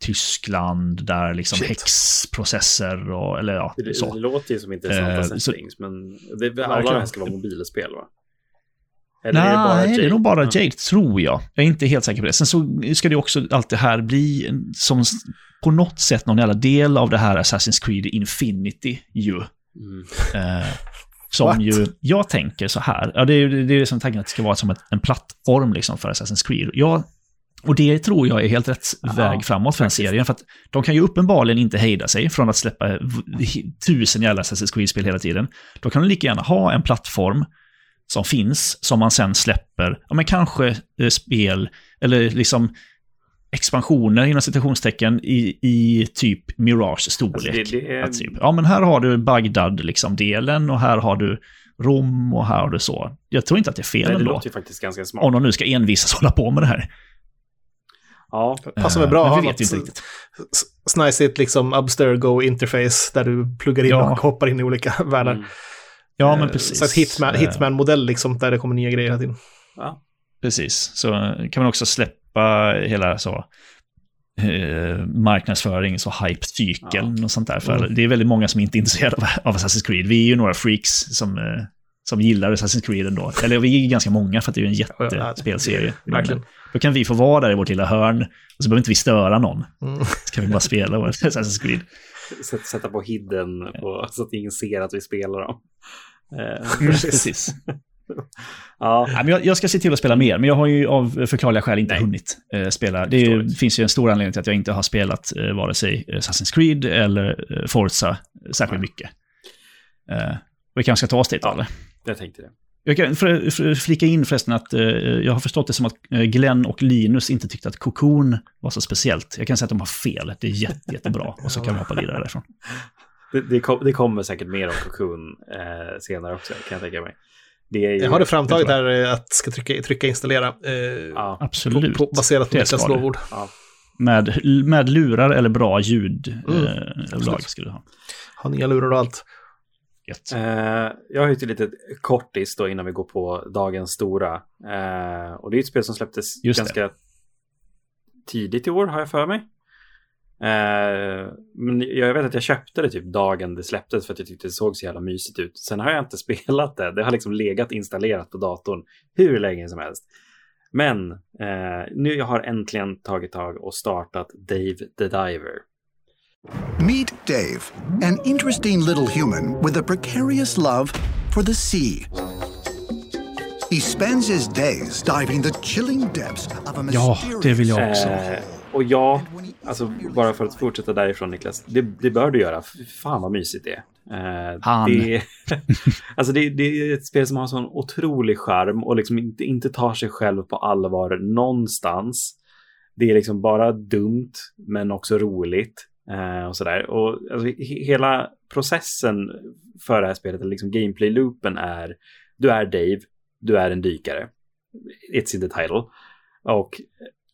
Tyskland där liksom Shit. häxprocesser och, eller ja, Det, så. det låter ju som intressanta Eh, så- settings, men det, alla de här ska vara mobilspel va? Eller Nej, Jade? det är nog bara Ja. Jade, tror jag. Jag är inte helt säker på det. Sen så ska det också allt det här bli som på något sätt någon jävla del av det här Assassin's Creed Infinity ju. Mm. Eh, som What? ju, jag tänker så här, ja, det är ju det är som tanken att det ska vara som ett, en plattform liksom för Assassin's Creed. Jag, och det tror jag är helt rätt väg framåt för den serien, för att de kan ju uppenbarligen inte hejda sig från att släppa tusen jävla Assassin's Creed-spel hela tiden. Då kan de lika gärna ha en plattform som finns, som man sen släpper, ja men kanske eh, spel, eller liksom expansioner inom citationstecken i, i typ Mirage-storlek. Alltså, det- det är- Att typ, ja men här har du Bagdad liksom delen och här har du Rom och här har du så. Jag tror inte att det är fel Nej, det ändå. låter ju faktiskt ganska smart. Om de nu ska envisas hålla på med det här. Ja, Passar väl Eh, bra att men ha vi något vet ju inte riktigt. snajsigt liksom Abstergo-interface där du pluggar in Ja. och hoppar in i olika [laughs] världar. Mm. Ja, Eh, men precis. Så hitman, Eh, hitman-modell liksom, där det kommer nya grejer hela tiden. ja. Precis. Så kan man också släppa hela så eh, marknadsförings och hype-cykeln och sånt där. För Mm. det är väldigt många som inte är intresserade av, av Assassin's Creed. Vi är ju några freaks som, eh, som gillar Assassin's Creed ändå. Eller vi är ganska många för att det är ju en Ja, jättespelserie. Verkligen. Då kan vi få vara där i vårt lilla hörn och så behöver inte vi störa någon. Mm. Så kan vi bara spela [laughs] Assassin's Creed. Sätt- Sätta på hidden på, så att ingen ser att vi spelar dem. Eh, [laughs] Precis. Ja, Nej, men jag, ska se till att spela mer, men jag har ju av förklarliga skäl inte Nej. hunnit eh, spela. Det Förståeligt. finns ju en stor anledning till att jag inte har spelat eh, vare sig Assassin's Creed eller eh, Forza särskilt mycket. Eh, vi kanske ska ta oss dit, Ja. eller? jag tänkte det. Jag kan för, för, flika in förresten att eh, jag har förstått det som att Glenn och Linus inte tyckte att Cocoon var så speciellt. Jag kan säga att de har fel. Det är jätte, jättebra. Och så kan vi hoppa vidare därifrån. Det, det, kom, det kommer säkert mer om Cocoon eh, senare också, kan jag tänka mig. Det är ju, Jag har det framtaget det här eh, att ska trycka, trycka installera. Eh, Ja, Absolut. på, baserat på Det Niklas det. lovord. ja. Med, med lurar eller bra ljud Mm, eh, skulle du ha. Har nya lurar och allt. Eh, jag har ju ett litet kortis då innan vi går på dagens stora. Eh, och det är ett spel som släpptes Just ganska tidigt i år har jag för mig. Eh, men jag vet att jag köpte det typ dagen det släpptes för att jag tyckte det såg så jävla mysigt ut. Sen har jag inte [laughs] spelat det. Det har liksom legat installerat på datorn hur länge som helst. Men eh, nu jag har äntligen tagit tag och startat Dave the Diver. Meet Dave, an interesting little human with a precarious love for the sea. He spends his days diving the chilling depths of a Ja, mysterious... det vill jag också. Eh, och ja, alltså bara för att fortsätta därifrån Niklas, det, det bör du göra. Fan vad mysigt det är. Eh, Han. Det, [laughs] alltså det, det är ett spel som har sån otrolig charm och liksom inte, inte tar sig själv på allvar någonstans. Det är liksom bara dumt men också roligt. Eh, och sådär. Och alltså, he, hela processen för det här spelet, eller liksom gameplay-loopen är du är Dave, du är en dykare. It's in the title. Och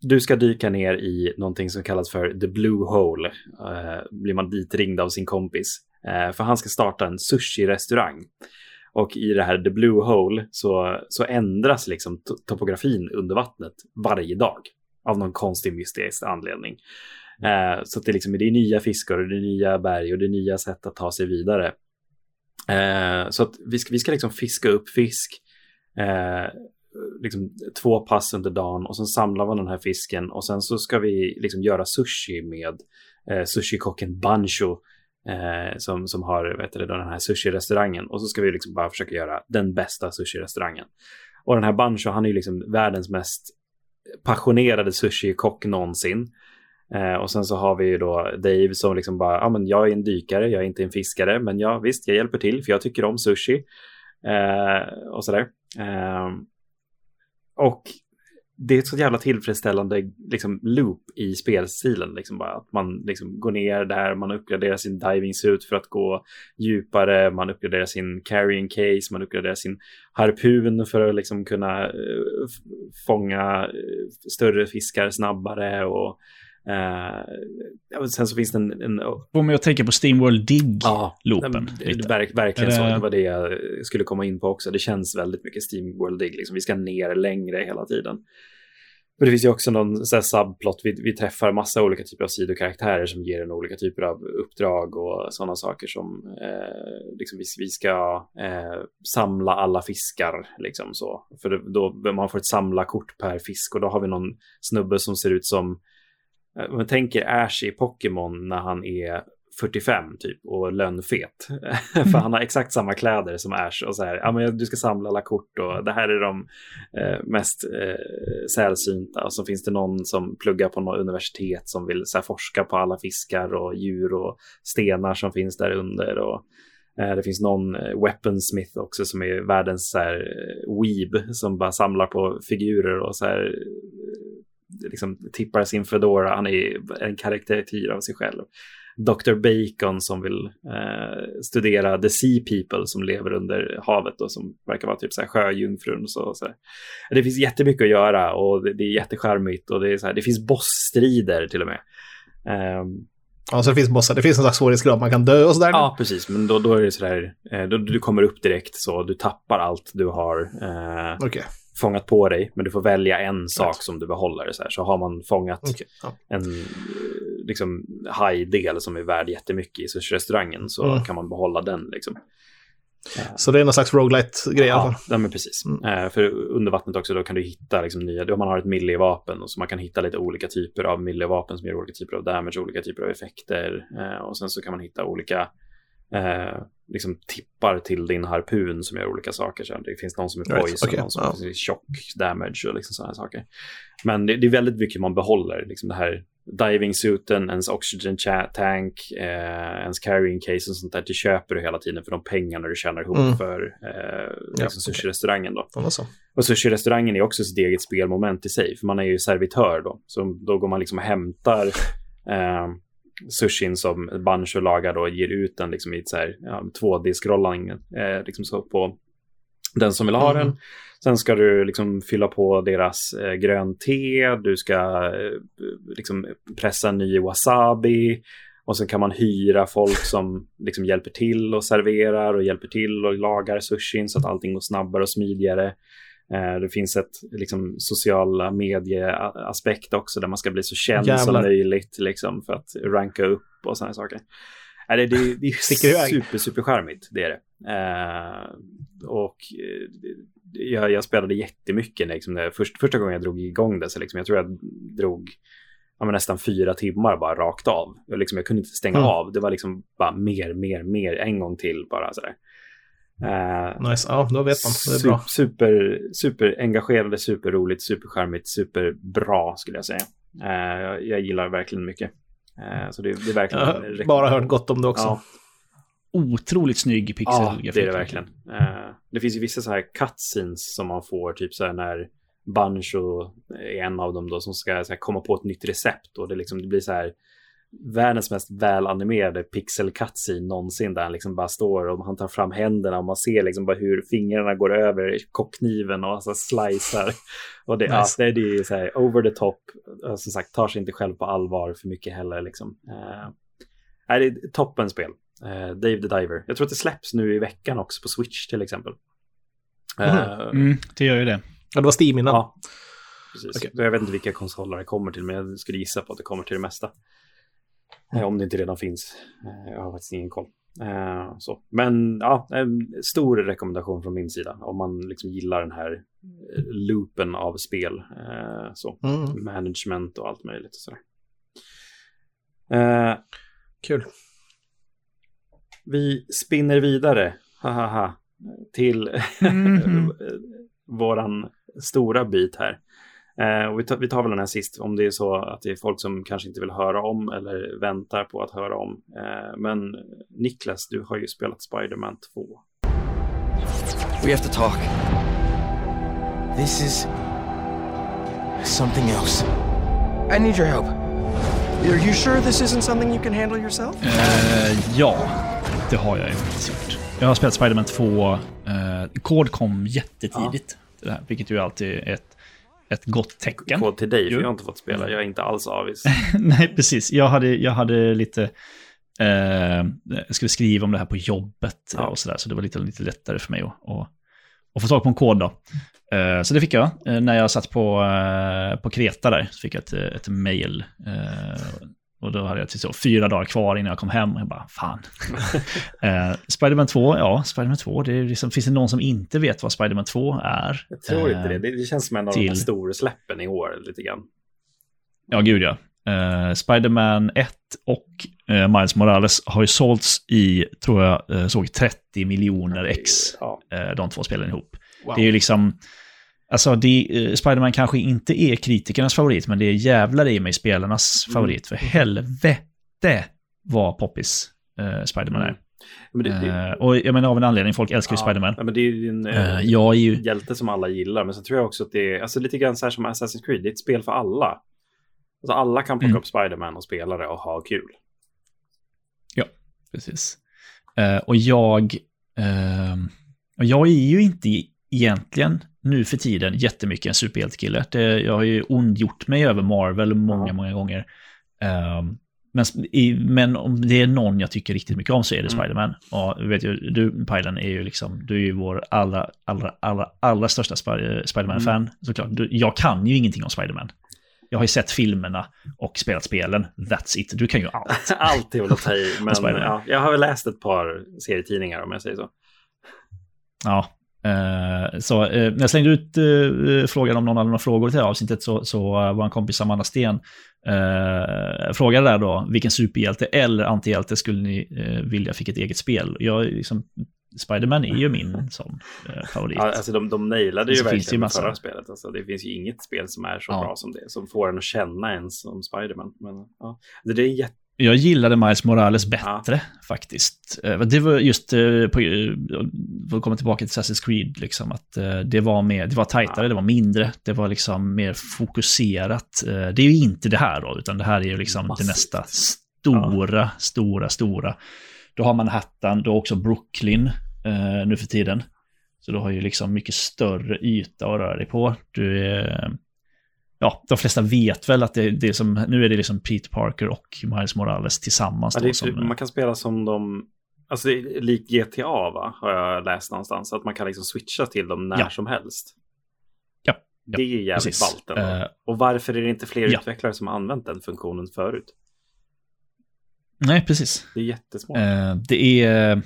du ska dyka ner i någonting som kallas för The Blue Hole. Eh, blir man ditringd av sin kompis. Eh, för han ska starta en sushi-restaurang. Och i det här The Blue Hole så, så ändras liksom to- topografin under vattnet varje dag. Av någon konstig mystisk anledning. Eh, så det, liksom, det är nya fiskar och det är nya berg och det är nya sätt att ta sig vidare. Eh, så att vi ska, vi ska liksom fiska upp fisk. Eh, liksom två pass under dagen och sen samlar man den här fisken och sen så ska vi liksom göra sushi med eh, sushikocken Bancho eh, som, som har vet du, den här sushi-restaurangen och så ska vi liksom bara försöka göra den bästa sushi-restaurangen. Och den här Bancho, han är ju liksom världens mest passionerade sushikock någonsin. Eh, och sen så har vi ju då Dave som liksom bara, ja men jag är en dykare, jag är inte en fiskare, men ja visst, jag hjälper till för jag tycker om sushi. Eh, och sådär. Eh, och det är ett så jävla tillfredsställande liksom, loop i spelstilen. Liksom bara, att man liksom, går ner där, man uppgraderar sin diving suit för att gå djupare, man uppgraderar sin carrying case, man uppgraderar sin harpun för att liksom, kunna uh, fånga uh, större fiskar snabbare. Och, eh, sen så finns det en, en Får mig att tänka på Steamworld Dig. Ja, men. Verk, verkligen Är så. det- Det var det jag skulle komma in på också. Det känns väldigt mycket Steam World Dig. Liksom. Vi ska ner längre hela tiden. Och det finns ju också någon så subplot, vi, vi träffar massa olika typer av sidokaraktärer som ger en olika typer av uppdrag och sådana saker som eh, liksom vi, vi ska eh, samla alla fiskar, liksom så. För då, man får ett samlarkort per fisk och då har vi någon snubbe som ser ut som, eh, Eh, man tänker Ash i Pokémon när han är 45 typ och lönnfet. [laughs] För han har exakt samma kläder som Ash och så här, ja men du ska samla alla kort och det här är de eh, mest eh, sällsynta. Och så finns det någon som pluggar på något universitet som vill så här, forska på alla fiskar och djur och stenar som finns där under. Och, eh, det finns någon eh, weaponsmith också som är världens så här, eh, weeb som bara samlar på figurer och så här liksom tippar sin Fedora. Han är en karaktär av sig själv. Dr. Bacon som vill eh, studera the sea people som lever under havet och som verkar vara typ så här sjöjungfrun. Så, så Det finns jättemycket att göra och det, det är jättecharmigt och det, är så här, det finns bossstrider till och med. Um, Ja, så det finns bossar. Det finns en slags svårighetsgrad. Man kan dö och sådär. Ja, precis. Men då, då är det sådär, eh, då, du kommer upp direkt så du tappar allt du har. Eh, okay fångat på dig, men du får välja en sak right. som du behåller. Så, här. så har man fångat okay. ja. en liksom, hajdel som är värd jättemycket i sushi-restaurangen så mm. kan man behålla den. Liksom. Så det är någon slags roguelite-grej i alla fall? Ja, men precis. Mm. Eh, för under vattnet också då kan du hitta liksom, nya, då man har ett millivapen och så man kan hitta lite olika typer av millivapen som ger olika typer av damage, olika typer av effekter. Eh, och sen så kan man hitta olika eh, liksom tippar till din harpun som gör olika saker. Så det finns någon som är poison, right. okay. någon som ja. är chock damage och liksom sådana saker. Men det, det, är väldigt mycket man behåller, liksom det här diving suiten, ens oxygen tank, eh, ens carrying case och sånt där. Det köper du hela tiden för de pengarna du tjänar ihop mm. för eh, liksom ja, sushi-restaurangen. Då. Alltså. Och sushi-restaurangen är också sitt eget spelmoment i sig, för man är ju servitör då. Så då går man liksom och hämtar [laughs] eh, sushin som Bancho lagar då ger ut den liksom i ett så här, ja, 2D-scrolling eh, liksom så på den som vill ha mm. den. Sen ska du liksom fylla på deras eh, grön te, du ska eh, liksom pressa ny wasabi och sen kan man hyra folk som liksom hjälper till och serverar och hjälper till och lagar sushin så att allting går snabbare och smidigare. Eh, det finns ett liksom, sociala medieaspekt också där man ska bli så känd Jävlar. som möjligt liksom, för att ranka upp och sådana saker. Äh, det, det, det är super, super charmigt, det är det. Eh, och eh, jag, jag spelade jättemycket liksom, när, först, första gången jag drog igång det. Så liksom, jag tror jag drog ja, nästan fyra timmar bara rakt av. Jag, liksom, jag kunde inte stänga mm. av. Det var liksom bara mer, mer, mer, en gång till bara sådär. Uh, nice, ja då vet man. Det är bra. Super, super engagerade, superroligt, supercharmigt, superbra skulle jag säga. Uh, jag, jag, gillar verkligen mycket. Uh, så det, det är verkligen... Jag har bara hört gott om det också. Ja. Otroligt snygg pixelgrafik. Ja, det är det verkligen. det finns ju vissa så här cutscenes som man får, typ så här när Bancho är en av dem då som ska här, komma på ett nytt recept och det, liksom, det blir så här världens mest välanimerade pixel cutscene någonsin där han liksom bara står och han tar fram händerna och man ser liksom bara hur fingrarna går över kockkniven och alltså slicear. Och det, nice. ja, det, är så här over the top, som sagt tar sig inte själv på allvar för mycket heller liksom. Uh, det är toppenspel. Uh, Dave the Diver. Jag tror att det släpps nu i veckan också på Switch till exempel. Uh, mm, det gör ju det. Ja, det var Steam innan. Ja, precis. Okay. Jag vet inte vilka konsoler det kommer till, men jag skulle gissa på att det kommer till det mesta. Mm. Om det inte redan finns. Eh, jag har faktiskt ingen koll. Eh, så. Men ja, en stor rekommendation från min sida om man liksom gillar den här eh, loopen av spel. Så. Mm. Management och allt möjligt. Och sådär. Kul. Vi spinner vidare, till mm. [laughs] våran stora bit här. Eh, vi, tar, vi tar väl den här sist om det är så att det är folk som kanske inte vill höra om eller väntar på att höra om. Eh, men Niklas, du har ju spelat Spiderman 2. We have to talk. This is something else. I need your help. Are you sure this isn't something you can handle yourself? Uh, ja, det har jag ju gjort. Jag har spelat Spiderman 2. Uh, kod kom jättetidigt, ja. det här, vilket ju alltid är ett ett gott tecken. Kod till dig, för jag har inte fått spela. Jag är inte alls avis. [laughs] Nej, precis. Jag hade, jag hade lite... Eh, jag skulle skriva om det här på jobbet ja. och sådär, så det var lite, lite lättare för mig att, att, och få tag på en kod då. Eh, så det fick jag. Eh, när jag satt på, eh, på Kreta där så fick jag ett, ett mail. Eh, och då hade jag till så fyra dagar kvar innan jag kom hem. Och jag bara, fan. [laughs] eh, Spiderman 2, ja, Spiderman 2. Det är liksom, finns det någon som inte vet vad Spiderman 2 är? Jag tror inte det. det. Det känns som en av till... de stora släppen i år lite grann. Ja, gud ja. Uh, Spiderman 1 och uh, Miles Morales har ju sålts i, tror jag, uh, såg 30 miljoner ex. Ja. de två spelen ihop. Wow. Det är ju liksom, alltså det, Spiderman kanske inte är kritikernas favorit, men det är jävlar i mig spelarnas mm. favorit. För helvete vad poppis Spiderman mm. är. Men det, det, och jag menar av en anledning, folk älskar ju Spiderman. Ja, men det är ju en uh, jag är ju... hjälte som alla gillar. Men så tror jag också att det är, alltså lite grann så här som Assassin's Creed, det är ett spel för alla. Alltså alla kan plocka mm. upp Spiderman och spela det och ha kul. Ja, precis. Uh, och jag... Uh, och jag är ju inte egentligen nu för tiden jättemycket en superhjältekille. Jag har ju ondgjort mig över Marvel många, många gånger. Uh, men, i, men om det är någon jag tycker riktigt mycket om så är det mm. Spiderman. Och vet ju, du Pajlen är ju liksom, du är ju vår allra, allra, allra, allra största Spiderman-fan mm. såklart. Du, jag kan ju ingenting om Spiderman. Jag har ju sett filmerna och spelat spelen. That's it. Du kan ju allt. [laughs] allt är väl att ta i. Men ja, jag har väl läst ett par serietidningar om jag säger så. Ja, så uh, när jag slängde ut uh, frågan om någon hade några frågor till det här avsnittet så, så var en kompis Amanda Sten frågade där då vilken superhjälte eller antihjälte skulle ni vilja fick ett eget spel. Jag liksom, Spiderman är ju min som eh, favorit. Ja, alltså de, de nailade ju verkligen ju massa... förra spelet. Alltså, det finns ju inget spel som är så ja. bra som det. Som får en att känna en som Spiderman. Men, ja. Alltså, det är jätte... Jag gillade Miles Morales bättre ja. faktiskt. Eh, det var just, eh, på, för att komma tillbaka till Assassin's Creed, liksom, att det var, mer, det var tajtare, ja. det var mindre, det var liksom mer fokuserat. Det är ju inte det här då, utan det här är ju liksom Massivt. det nästa stora, ja. stora, stora. Du har Manhattan, har också Brooklyn eh, nu för tiden. Så du har ju liksom mycket större yta att röra dig på. Du är, ja, de flesta vet väl att det, det är som, nu är det liksom Peter Parker och Miles Morales tillsammans. Ja, det, som, man kan spela som de, alltså det är lik GTA va, har jag läst någonstans. Att man kan liksom switcha till dem när ja. som helst. Ja. Det är ju jävligt ballt uh, Och varför är det inte fler ja. utvecklare som har använt den funktionen förut? Nej, precis. Det är jättesmart. Uh, det är...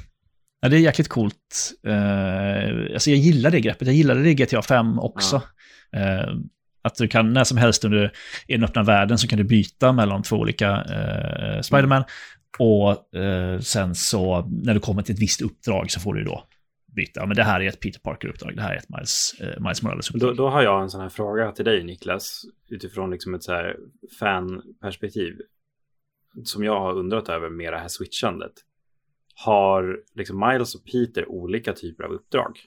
Ja, det är jäkligt coolt. Uh, alltså jag gillar det greppet. Jag gillade det i GTA 5 också. Ja. Uh, att du kan när som helst under i den öppna världen så kan du byta mellan två olika uh, Spiderman. Och sen så när du kommer till ett visst uppdrag så får du då byta. Men det här är ett Peter Parker-uppdrag, det här är ett Miles, Miles Morales-uppdrag. Då, då, har jag en sån här fråga till dig Niklas, utifrån liksom ett så här fanperspektiv som jag har undrat över med det här switchandet. Har liksom Miles och Peter olika typer av uppdrag?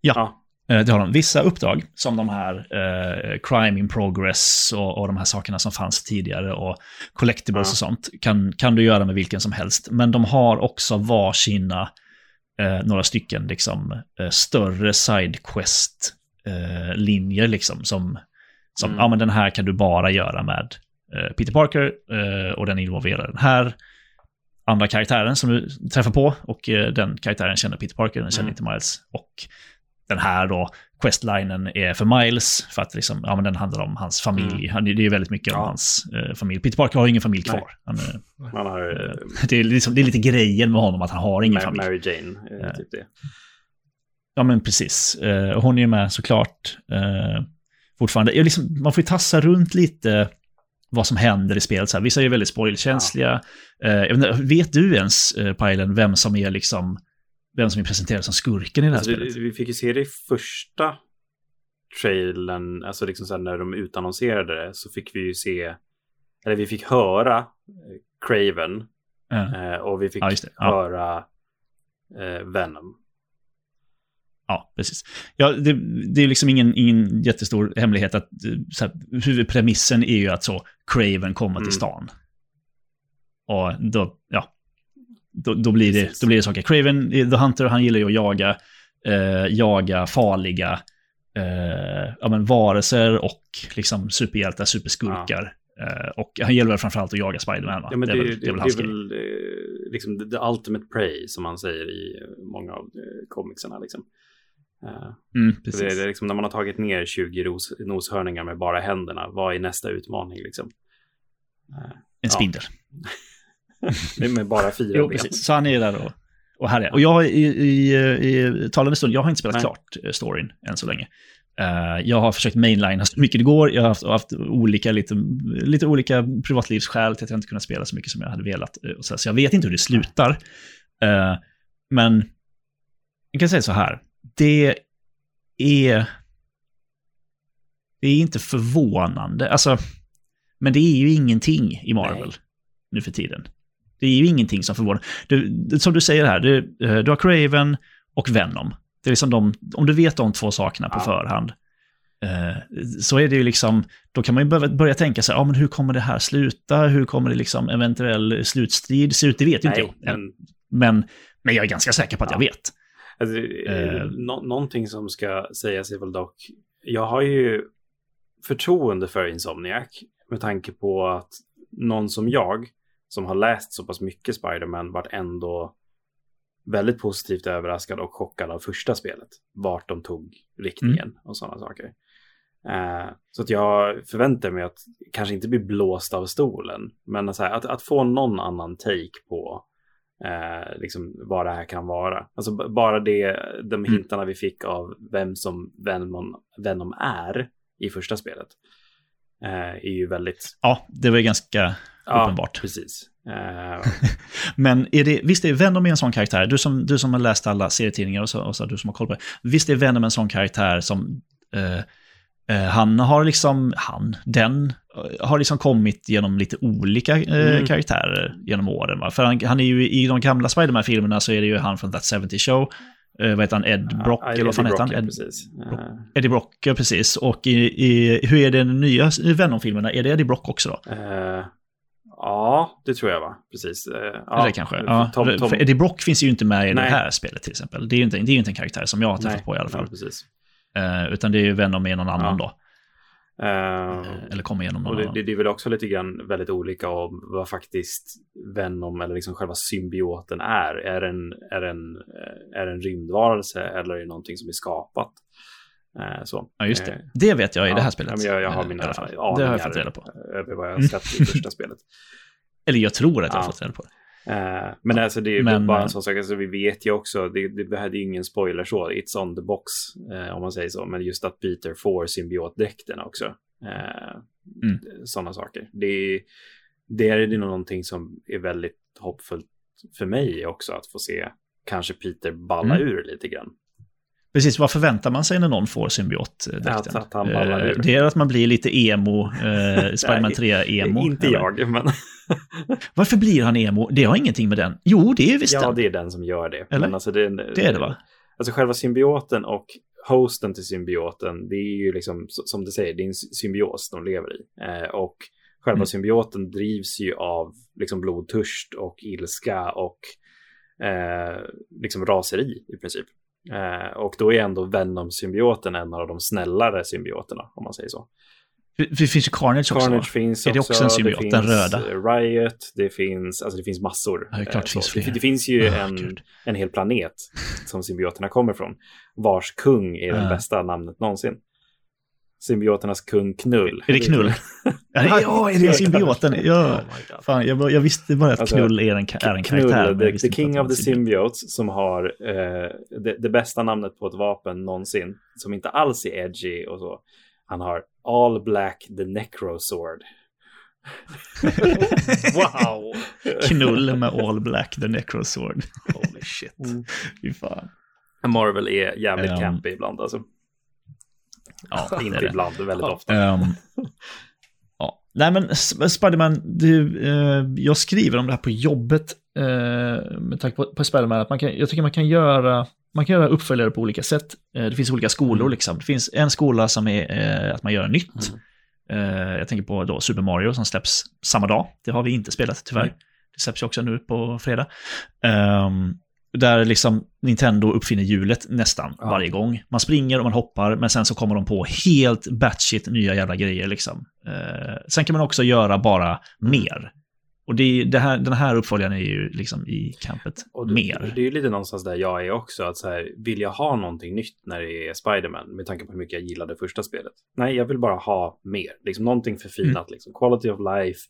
Ja, ja. Eh, det har de. Vissa uppdrag, som de här eh, crime in progress och, och de här sakerna som fanns tidigare och collectibles ja. och sånt, kan, kan du göra med vilken som helst. Men de har också varsina, eh, några stycken, liksom, eh, större sidequest-linjer, eh, liksom, som, som mm. ja men den här kan du bara göra med Eh, Peter Parker och den involverar den här andra karaktären som du träffar på och den karaktären känner Peter Parker, den känner mm. inte Miles. Och den här då, questlinen är för Miles, för att liksom, ja, men den handlar om hans familj. Mm. Det är väldigt mycket ja. om hans eh, familj. Peter Parker har ingen familj kvar. Han, han har, eh, det, är liksom, det är lite grejen med honom, att han har ingen familj. Mary Jane, eh, typ det. Ja, men precis. hon är ju med såklart fortfarande. Liksom, man får ju tassa runt lite vad som händer i spelet. Så här, vissa är väldigt spoilkänsliga. Ja. Eh, vet du ens, eh, Pajlen, vem som är liksom vem som är presenterad som skurken i det här alltså, spelet? Vi fick ju se det i första trailern, alltså liksom så här, när de utannonserade det, så fick vi ju se, eller vi fick höra eh, Craven ja. eh, och vi fick ja, höra eh, Venom. Ja, precis. Ja, det, det är liksom ingen, ingen jättestor hemlighet att så här, huvudpremissen är ju att så Craven kommer mm. till stan. Och då, ja, då, då, blir det, då blir det saker. Craven, The Hunter, han gillar ju att jaga, eh, jaga farliga eh, ja, men varelser och liksom superhjältar, superskurkar. Eh, och han gäller väl framförallt att jaga Spiderman va? Ja, men det, är det, väl, det, väl det hans är väl eh, liksom the, the ultimate prey, som man säger i eh, många av eh, comicsarna. Liksom. Eh, Mm, det, är- det är liksom när man har tagit ner 20 ros, noshörningar med bara händerna, vad är nästa utmaning liksom? En ja. [laughs] Det är med bara fyra Jo, ben. precis. Så han är där och, och här är. Och jag i, i, i talande stund, jag har inte spelat Nej. klart eh, storyn än så länge. Eh, jag har försökt mainlina så mycket det går. Jag har haft, haft olika, lite, lite olika privatlivsskäl till att jag inte kunnat spela så mycket som jag hade velat. eh, Så, så jag vet inte hur det slutar. Eh, men jag kan säga så här. Det är... Det är inte förvånande. Alltså, men det är ju ingenting i Marvel Nej. nu för tiden. Det är ju ingenting som förvånar. Du, som du säger här, du, eh, du har Craven och Venom. Det är liksom de, om du vet de två sakerna på Ja. förhand, eh, så är det ju liksom, då kan man ju börja, börja tänka sig, ja men hur kommer det här sluta? Hur kommer det liksom eventuell slutstrid se ut? Det vet ju inte jag. men Men, men jag är ganska säker på att Ja. jag vet. Alltså, Eh. nå- någonting som ska sägas är väl dock, jag har ju förtroende för Insomniac med tanke på att någon som jag, som har läst så pass mycket Spider-Man, vart ändå väldigt positivt överraskad och chockad av första spelet. Vart de tog riktningen och sådana saker. Eh, så att jag förväntar mig att kanske inte bli blåst av stolen, men här, att, att få någon annan take på eh, liksom vad det här kan vara. Alltså bara det, de hintarna vi fick av vem som Venom, Venom är i första spelet eh, är ju väldigt Ja, det var ju ganska uppenbart. precis. Eh, [laughs] Men är det, visst är Venom en sån karaktär, du som, du som har läst alla serietidningar och så, och så du som har koll på det, visst är Venom en sån karaktär som eh, han har liksom, han, den, har liksom kommit genom lite olika eh, Mm. karaktärer genom åren. Va? För han, han är ju i de gamla Spiderman-filmerna så är det ju han från That 70 Show, eh, vad heter han, Ed Brock, ja, eller vad fan heter han? Ja, Ed, precis. Eh, Eddie Brock, ja, precis. Och i, i, hur är det i de nya Venom-filmerna? Är det Eddie Brock också då? eh, ja, det tror jag va? Precis. Eh, Ja, ja, det kanske. Ja, Tom, Tom, Eddie Brock finns ju inte med i Nej. det här spelet till exempel. Det är ju inte, det är inte en karaktär som jag har träffat nej, på i alla fall. precis. Eh, utan det är ju Venom med någon annan då. Eh, Eller kommer igenom någon Och det, annan. det, det är väl också lite grann väldigt olika om vad faktiskt Venom eller liksom själva symbioten är. Är den, är den, eh, är den rymdvarelse eller är det någonting som är skapat? Eh, Så. Ja, just det. Eh, Det vet jag i ja, det här spelet. jag, jag har eh, mina aningar Det har jag fått reda på. över vad jag har sett i första [laughs] spelet. Eller jag tror att jag har fått reda på det. Men alltså det är Men, bara en sån sak, alltså vi vet ju också, det, det behövde ju ingen spoiler så, it's on the box om man säger så, men just att Peter får symbiotdräkten också. Mm. Sådana saker. Det, det är det någonting som är väldigt hoppfullt för mig också, att få se kanske Peter balla Mm. ur lite grann. Precis, vad förväntar man sig när någon får symbiotdräkten? Att han ballar Eh. Det är att man blir lite emo, eh, [laughs] Spiderman 3-emo. Inte eller? jag, men [laughs] Varför blir han emo? Det har ingenting med den. Jo, det är visst ja, det är den som gör det. Eller? Alltså det, Det är det, va? Alltså själva symbioten och hosten till symbioten, det är ju liksom som du säger, det är en sy- symbios de lever i. Eh, och själva Mm. symbioten drivs ju av liksom blodtörst och ilska och eh, liksom raseri i princip. Eh, och då är ändå Venom-symbioten en av de snällare symbioterna, om man säger så. Det finns ju Carnage också. Carnage finns Är det också. en symbiot, det den finns röda? eh, Riot, det finns, alltså det finns massor. Ja, det klart Eh, det finns fler. det, det finns ju Ah, en, gud. en hel planet som symbioterna kommer från. Vars kung är det Ah. bästa namnet någonsin. Symbioternas kung Knull. Är det Knull? [laughs] Ja, det är- ja, är det symbioten? Ja. Oh. Fan, jag, jag visste bara att Alltså, Knull är en, är en Knull, karaktär. the, the king of the symbiotes som har eh, det, det bästa namnet på ett vapen någonsin. Som inte alls är edgy och så. Han har All Black the Necro Sword. [laughs] Wow! Knull med All Black, the Necro Sword. Holy shit. Fy fan. Marvel är jävligt Um, campy ibland alltså. Ja, [laughs] Inte det. ibland, väldigt ofta. Ehm, ja. Nej, men Spiderman, du, eh, jag skriver om det här på jobbet eh, med tanke på, på Spiderman. Att man kan, jag tycker man kan göra man kan göra uppföljare på olika sätt. Eh, det finns olika skolor Mm. liksom. Det finns en skola som är eh, att man gör nytt. Mm. Eh, jag tänker på då Super Mario som släpps samma dag. Det har vi inte spelat tyvärr. Mm. Det släpps ju också nu på fredag. Ehm, där liksom Nintendo uppfinner hjulet nästan Ja. varje gång. Man springer och man hoppar, men sen så kommer de på helt batshit nya jävla grejer liksom. Eh, sen kan man också göra bara mer. Och det, det här, den här uppföljaren är ju liksom i campet Och det, mer. Det är ju lite någonstans där jag är också. Att så här, vill jag ha någonting nytt när det är Spider-Man? Med tanke på hur mycket jag gillade första spelet. Nej, jag vill bara ha mer. Liksom någonting förfinat. Mm. Liksom. Quality of life,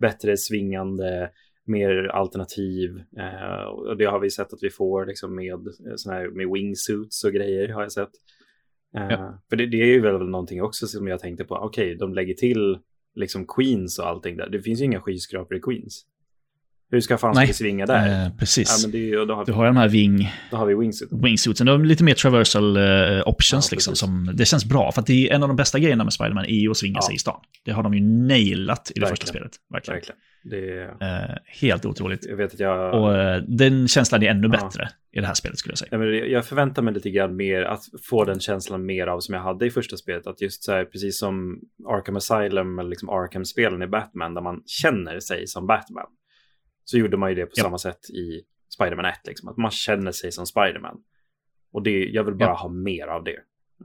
bättre svingande, mer alternativ. Eh, och det har vi sett att vi får liksom, med, eh, såna här, med wingsuits och grejer har jag sett. Eh, Ja. För det, det är ju väl någonting också som jag tänkte på. Okej, de lägger till liksom Queens och allting där. Det finns ju inga skyskrapor i Queens. Hur ska fan ska vi svinga där? Eh, precis. Ja, men det är, då, har Du vi, har ju de här wing, då har vi wingsuit. wingsuitsen. De är lite mer traversal eh, options Ja, liksom. Som, det känns bra, för att det är en av de bästa grejerna med Spider-Man är ju att svinga Ja. sig i stan. Det har de ju nailat i det första Verkligen. spelet. Verkligen. Verkligen. Det är, Eh, helt otroligt. jag vet att jag... Och eh, den känslan är ännu bättre i det här spelet skulle jag säga. Nej, jag förväntar mig lite grann mer att få den känslan mer av som jag hade i första spelet. Att just så här, precis som Arkham Asylum eller liksom Arkham-spelen i Batman, där man känner sig som Batman. Så gjorde man ju det på Ja. samma sätt i Spider-Man 1, liksom, att man känner sig som Spider-Man. Och det, jag vill bara Ja. ha mer av det.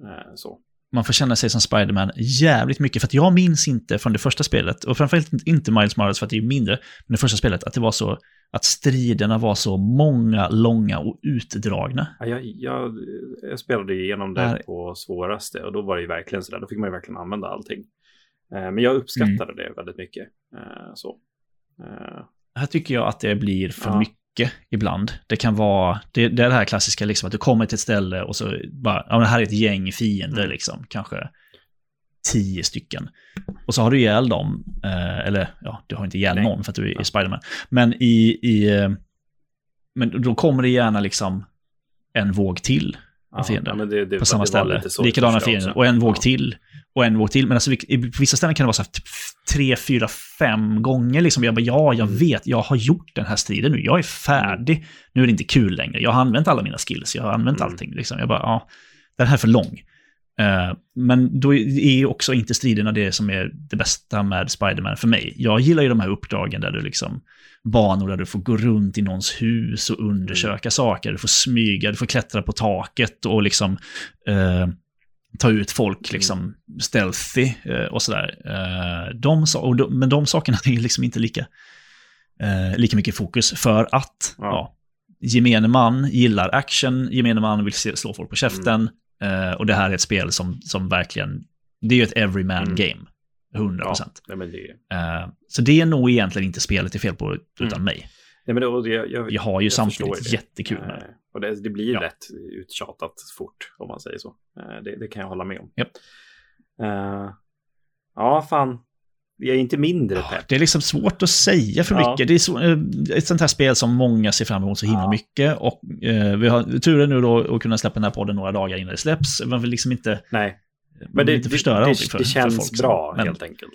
Eh, så. Man får känna sig som Spider-Man jävligt mycket, för att jag minns inte från det första spelet, och framförallt inte Miles Morales för att det är mindre, men det första spelet, att det var så, att striderna var så många, långa och utdragna. Ja, jag, jag, jag spelade igenom det Här- på svåraste och då var det ju verkligen sådär, då fick man ju verkligen använda allting. Eh, men jag uppskattade Mm. det väldigt mycket. Eh, så. Här tycker jag att det blir för Ja. mycket ibland. Det kan vara, det, det är det här klassiska liksom, att du kommer till ett ställe och så bara, ja men här är ett gäng fiender Mm. liksom, kanske tio stycken. Och så har du ihjäl dem, eh, eller ja, du har inte ihjäl någon för att du är Ja. Spiderman. Men i, i eh, men då kommer det gärna liksom en våg till fiender ja, det, det, på samma ställe. Likadana fiender. Och en våg Ja. till. Och en våg till. Men alltså, på vissa ställen kan det vara så här typ tre, fyra, fem gånger. Liksom. Jag bara, ja, jag Mm. vet. Jag har gjort den här striden nu. Jag är färdig. Nu är det inte kul längre. Jag har använt alla mina skills. Jag har använt Mm. allting. Liksom. Jag bara, ja, den här är för lång. Eh, men då är också inte striderna det som är det bästa med Spider-Man för mig. Jag gillar ju de här uppdragen där du liksom banor där du får gå runt i någons hus och undersöka saker. Du får smyga, du får klättra på taket och liksom eh, ta ut folk liksom stealthy eh, och sådär. Eh, de, och de, men de sakerna [laughs] är liksom inte lika, eh, lika mycket fokus för att Ja. ja. gemene man gillar action, gemene man vill slå folk på käften eh, och det här är ett spel som, som verkligen, det är ju ett every man Mm. game. 100 Ja, procent. nej, men det, Eh, så det är nog egentligen inte spelet det är fel på, utan Mm. mig. nej, men och det, jag, Jag har ju förstår samtidigt jättekul med Eh, det. Och det, det blir Ja. lätt uttjatat fort, om man säger så. Eh, det, det kan jag hålla med om. Eh, ja, fan. Jag är inte mindre pepp. Det är liksom svårt att säga för Ja. mycket. Det är så, eh, ett sånt här spel som många ser fram emot så himla Ja. mycket. Och eh, vi har turen nu då att kunna släppa den här podden några dagar innan det släpps. Man vill liksom inte, Nej, men det, inte det, förstöra det, någonting för, det känns för folk. bra, Men- helt enkelt.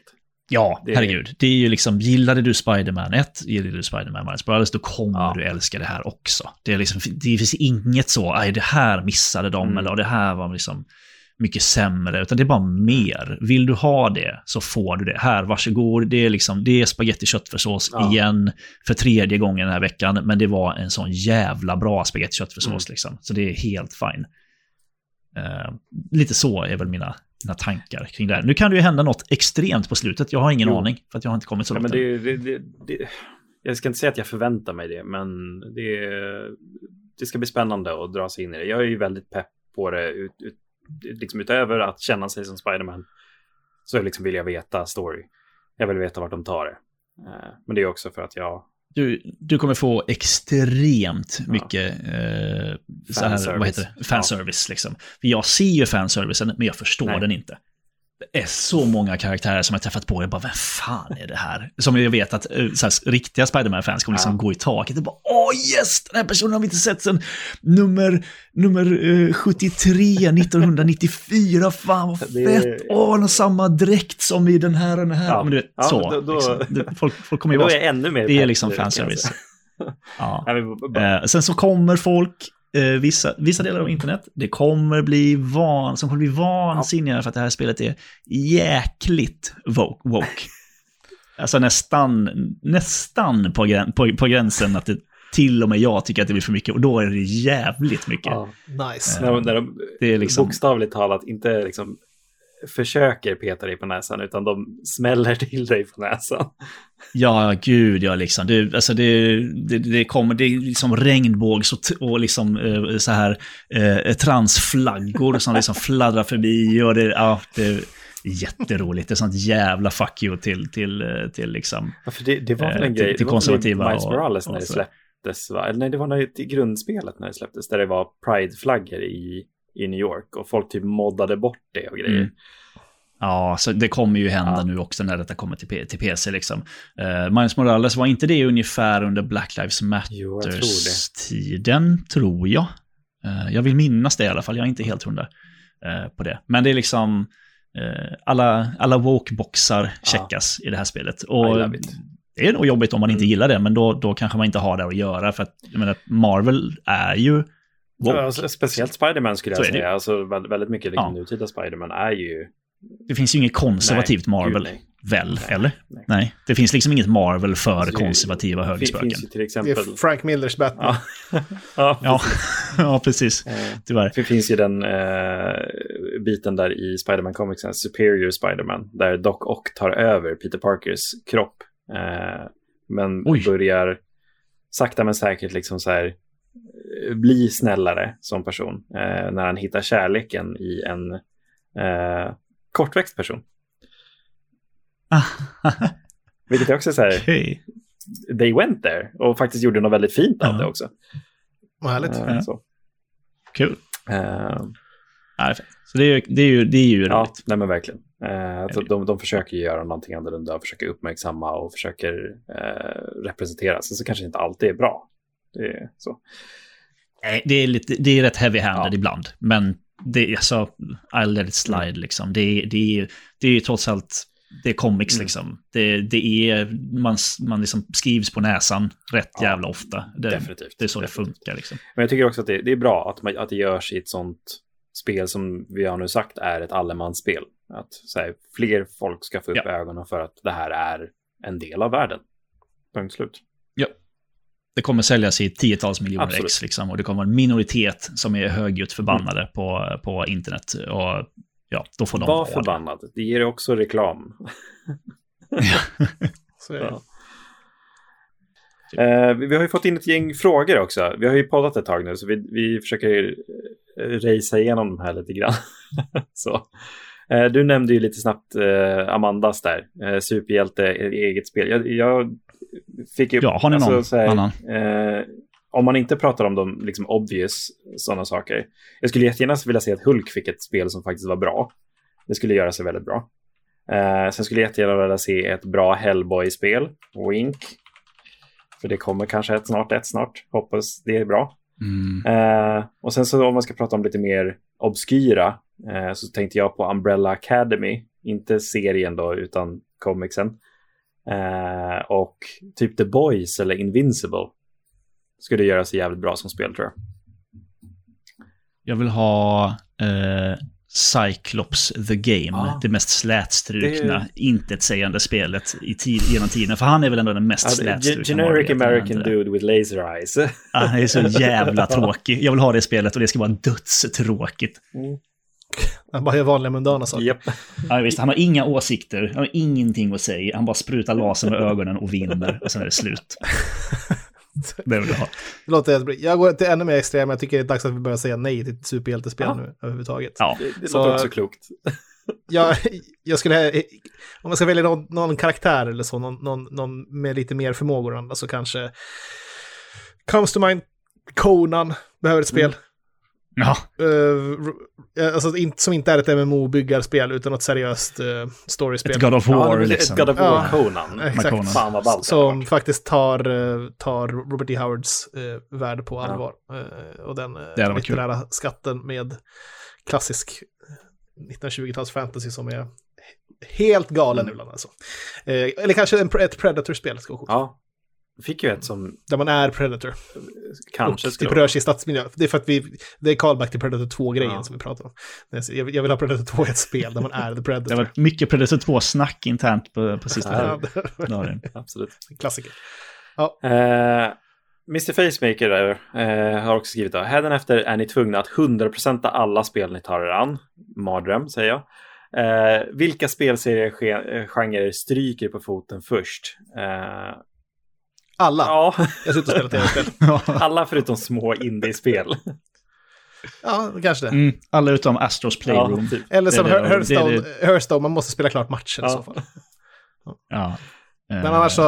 Ja, Det- herregud. Det är ju liksom, gillade du Spider-Man 1, gillade du Spider-Man Miles Morales, då kommer Ja. du älska det här också. Det, är liksom, det finns inget så, aj det här missade de, Mm. eller "Och det här var liksom mycket sämre, utan det är bara mer. Vill du ha det så får du det. Här, varsågod. Det är, liksom, det är spagetti köttfärssås Ja. igen för tredje gången den här veckan, men det var en sån jävla bra spagetti köttfärssås Mm. liksom. Så det är helt fine. Eh, lite så är väl mina, mina tankar kring det här. Nu kan det ju hända något extremt på slutet. Jag har ingen Jo. aning, för att jag har inte kommit så Ja, långt men än. det, det, det, det, jag ska inte säga att jag förväntar mig det, men det, det ska bli spännande att dra sig in i det. Jag är ju väldigt pepp på det, ut, ut, liksom utöver att känna sig som Spiderman. Så liksom vill jag veta story. Jag vill veta vart de tar det. Eh, Men det är också för att jag... Du, du kommer få extremt Ja. mycket eh, så här, Fanservice. vad heter det? fanservice. Liksom. För jag ser ju fanservicen, men jag förstår Nej. den inte. Det är så många karaktärer som jag träffat på, jag bara, vem fan är det här? Som jag vet att eh, här, riktiga Spiderman-fans kommer liksom Ja. gå i taket och bara, åh yes, den här personen har vi inte sett sedan nummer, nummer eh, 73, 1994, fan vad Det- fett, åh, han har samma dräkt som i den här och den här. Ja. Men du vet, Ja, så. då- då- liksom. folk, folk kommer ju [laughs] vara är ännu mer det är liksom fanservice. Ja. [laughs] Eh, sen så kommer folk, eh, vissa, vissa delar av internet, det kommer bli van, som kommer bli vansinniga för att det här spelet är jäkligt woke. woke. [laughs] Alltså nästan, nästan på, grän, på, på gränsen att det till och med jag tycker att det blir för mycket och då är det jävligt mycket. Ja. Nice. De- när de Det är liksom- bokstavligt talat inte liksom försöker peta dig på näsan utan de smäller till dig på näsan. Ja, gud ja, liksom. Det, alltså det, det, det kommer, det är liksom regnbågs och, och liksom eh, så här eh, transflaggor som liksom fladdrar förbi och det, ja, det är jätteroligt. Det är sånt jävla fuck you till, till, eh, till liksom... Ja, för det, det var väl Eh, en till- grej, till det var konservativa Miles Morales och när det släpptes va? Eller nej, det var nog i grundspelet när det släpptes där det var Pride-flaggor i, i New York och folk typ moddade bort det och grejer. Mm. Ja, så det kommer ju hända Ja. nu också när detta kommer till, till PC. Liksom. Uh, Miles Morales, var inte det ungefär under Black Lives jag tror. Matters-tiden, tror jag. Eh, jag vill minnas det i alla fall, jag är inte helt hundra eh, på det. Men det är liksom, alla, alla woke-boxar checkas i det här spelet. Och det är nog jobbigt om man inte Mm. gillar det, men då, då kanske man inte har det att göra. För att, jag menar, Marvel är ju woke. Ja, alltså, speciellt Spiderman skulle jag det säga. Alltså, vä- väldigt mycket liksom, Ja. nutida Spiderman är ju... Det finns ju inget konservativt Nej, Marvel, gud, nej. väl? Nej, eller? nej. Nej. Det finns liksom inget Marvel för Alltså, det- konservativa Det högerspöken. finns ju till Det exempel... är Frank Millers Batman. [laughs] Ja. ja, Ja, [laughs] ja, precis. Eh, Tyvärr. Det finns ju den eh, biten där i Spiderman Comicsen, Superior Spiderman, där Doc Ock tar över Peter Parkers kropp. Eh, men Oj. börjar sakta men säkert liksom så här bli snällare som person eh, när han hittar kärleken i en eh, kortväxt person. [laughs] Vilket är också så här, Okej. they went there och faktiskt gjorde något väldigt fint av det också. Vad härligt. Eh, så. Kul. Eh, Ja. Så det är, ju- det är ju, det är ju Ja, roligt. nej men verkligen. Eh, så de, de försöker göra någonting annorlunda och försöker uppmärksamma och försöker eh, representera. Sen så kanske inte alltid är bra. Det är så. Nej, Det är, lite, det är rätt heavy-handed Ja. ibland. Men det är alltså, I'll let it slide liksom. Det är, det är, det är ju trots allt, det är comics Mm. liksom. Det, det är, man, man liksom skrivs på näsan rätt Ja, jävla ofta. Det, definitivt, Det är så det definitivt. funkar liksom. Men jag tycker också att det, det är bra att, man, att det görs i ett sånt spel som vi har nu sagt är ett allemansspel. Att så här, fler folk ska få upp Ja. ögonen för att det här är en del av världen. Punkt slut. Det kommer säljas i tiotals miljoner Absolut. ex liksom. Och det kommer vara en minoritet som är högljutt förbannade på, på internet. Och ja, då får de Var förbannad. Det ger också reklam. [laughs] [laughs] Så är det. Ja. Eh, vi har ju fått in ett gäng frågor också. Vi har ju poddat ett tag nu, så vi, vi försöker eh, racea igenom de här lite grann. [laughs] så. Eh, du nämnde ju lite snabbt eh, Amandas där, eh, superhjälte, eh, eget spel. Jag, jag fick ju... Ja, har ni någon så här, annan? Eh, om man inte pratar om de liksom obvious sådana saker. Jag skulle jättegärna vilja se att Hulk fick ett spel som faktiskt var bra. Det skulle göra sig väldigt bra. Eh, sen skulle jag jättegärna vilja se ett bra Hellboy-spel. Wink. För det kommer kanske ett snart, ett snart. Hoppas det är bra. Mm. Eh, och sen så om man ska prata om lite mer obskyra eh, så tänkte jag på Umbrella Academy. Inte serien då, utan comicsen. Och typ The Boys eller Invincible. Skulle göra sig jävligt bra som spel tror jag. Jag vill ha eh, Cyclops the Game, Ja. det mest slätstrukna, Det- intetsägande spelet i tid, genom tiden. För han är väl ändå den mest det- slätstrukna. generic American dude with laser eyes. Ja, han är så jävla [laughs] tråkig. Jag vill ha det spelet och det ska vara dödstråkigt. [laughs] Han bara gör vanliga mundana saker. Japp. Ja, visst, han har inga åsikter, han har ingenting att säga. Han bara sprutar laser med ögonen och vinner och sen är det slut. [laughs] Det vill jag ha. Det låter jättebra. Jag går till ännu mer extrem. Jag tycker det är dags att vi börjar säga nej till superhjältespel Ja. nu överhuvudtaget. Ja, Det, det Så- låter också klokt. [laughs] Jag, jag skulle, om man ska välja någon, någon karaktär eller så, någon, någon, någon med lite mer förmågor än andra, så kanske Comes to mind, Conan behöver ett spel. Ja. Eh, alltså, inte, som inte är ett MMO-byggarspel, utan något seriöst uh, storyspel. ett God of Ja, War är liksom. ett God of Ja. War Conan. [laughs] Exakt. Conan. Fan vad ballt Som faktiskt tar, eh, tar Robert E. Howards uh, värld på allvar. Eh, och den uh, varit kul. litterära skatten med klassisk 1920-tals fantasy som är helt galen Mm. ibland alltså. Eh, eller kanske en, ett Predator-spel, ska vara coolt. Ja. Fick ju ett som Där man är Predator. kanske och skulle typ rör sig i stadsmiljö. Det är för att vi, det är callback till Predator 2-grejen Ja. som vi pratar om. Jag vill, ha Predator 2 i ett spel där man är The Det Predator. har varit mycket Predator 2-snack internt på, på sista Ja. Det det. [laughs] Absolut. Klassiker. Eh, Mr Facemaker där, eh, har också skrivit då. Hädanefter är ni tvungna att 100% alla spel ni tar er an. Mardröm, säger jag. Eh, vilka spelserier-genrer stryker på foten först? Eh, Alla. ja, Jag sitter och spelar tv-spel. [laughs] alla förutom små indie-spel. Ja, kanske det. Mm, alla utom Astros Playroom. typ. Eller som Hearthstone, man måste spela klart matchen i Ja. så fall. Ja. Men annars så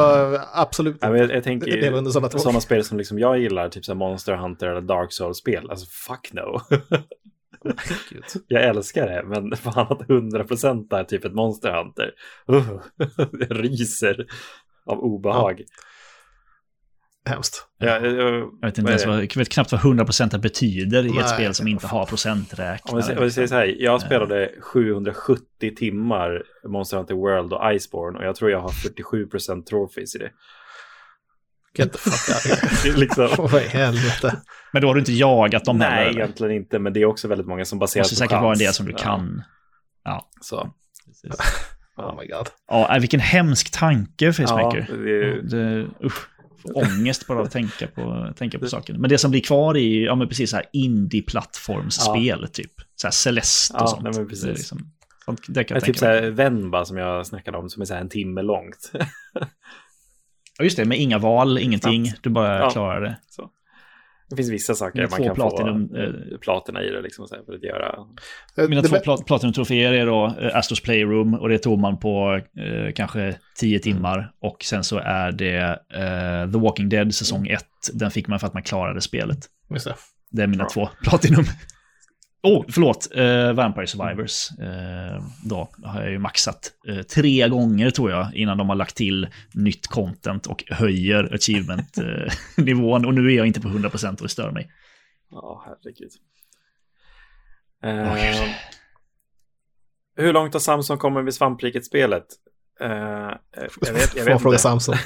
absolut Ja, jag, jag tänker under sådana två. sådana spel som liksom jag gillar, typ som Monster Hunter eller Dark Souls-spel. Alltså fuck no. [laughs] Jag älskar det, men fan att 100% är typ ett Monster Hunter. [laughs] Uh, jag ryser av obehag. Hemskt. Ja, jag, jag, Jag vet, inte ens det? vad, jag vet knappt vad 100% betyder i Nej, ett spel som inte har procenträknare. om vi säger så här, jag spelade 770 timmar Monster Hunter World och Iceborne och jag tror jag har 47% trophies i det. Fuck out of here. det liksom, [laughs] Vad i helvete. Men då har du inte jagat dem nej, heller? eller? egentligen inte, men det är också väldigt många som Det baseras måste på säkert vara en chans. del som du Ja, kan. Ja, Så. [laughs] Oh my god. ja äh, vilken hemsk tanke, Ja, Facemaker. det är, Det, usch, ångest bara att tänka på, tänka på saken. Men det som blir kvar är ja, men precis så här indie-plattformsspel, typ. Så här Celeste och Ja, sånt. nej, men precis. Det liksom, sånt det kan Ja, jag typ tänka så mig. här Venba som jag snackade om som är så här en timme långt. [laughs] Ja, just det, med inga val, ingenting. Du bara Ja. klarar det. så. Det finns vissa saker man två kan platinum, få eh, eh, platina i det liksom så här, för att göra. Mina Det- två plat Platinum-troféer är då eh, Astros Playroom och det tog man på eh, kanske 10 timmar. Och sen så är det eh, The Walking Dead säsong 1. Den fick man för att man klarade spelet. Just det. Det är mina Ja. två Platinum. Oh, förlåt. Eh, Vampire Survivors. Eh, då har jag ju maxat eh, tre gånger tror jag innan de har lagt till nytt content och höjer achievement-nivån. [laughs] och nu är jag inte på 100% och det stör mig. Ja, herregud. Åh, Eh, gud. hur långt har Samsung kommit med Svampriket-spelet? Eh, jag vet, jag Får vet fråga inte. Samson. [laughs]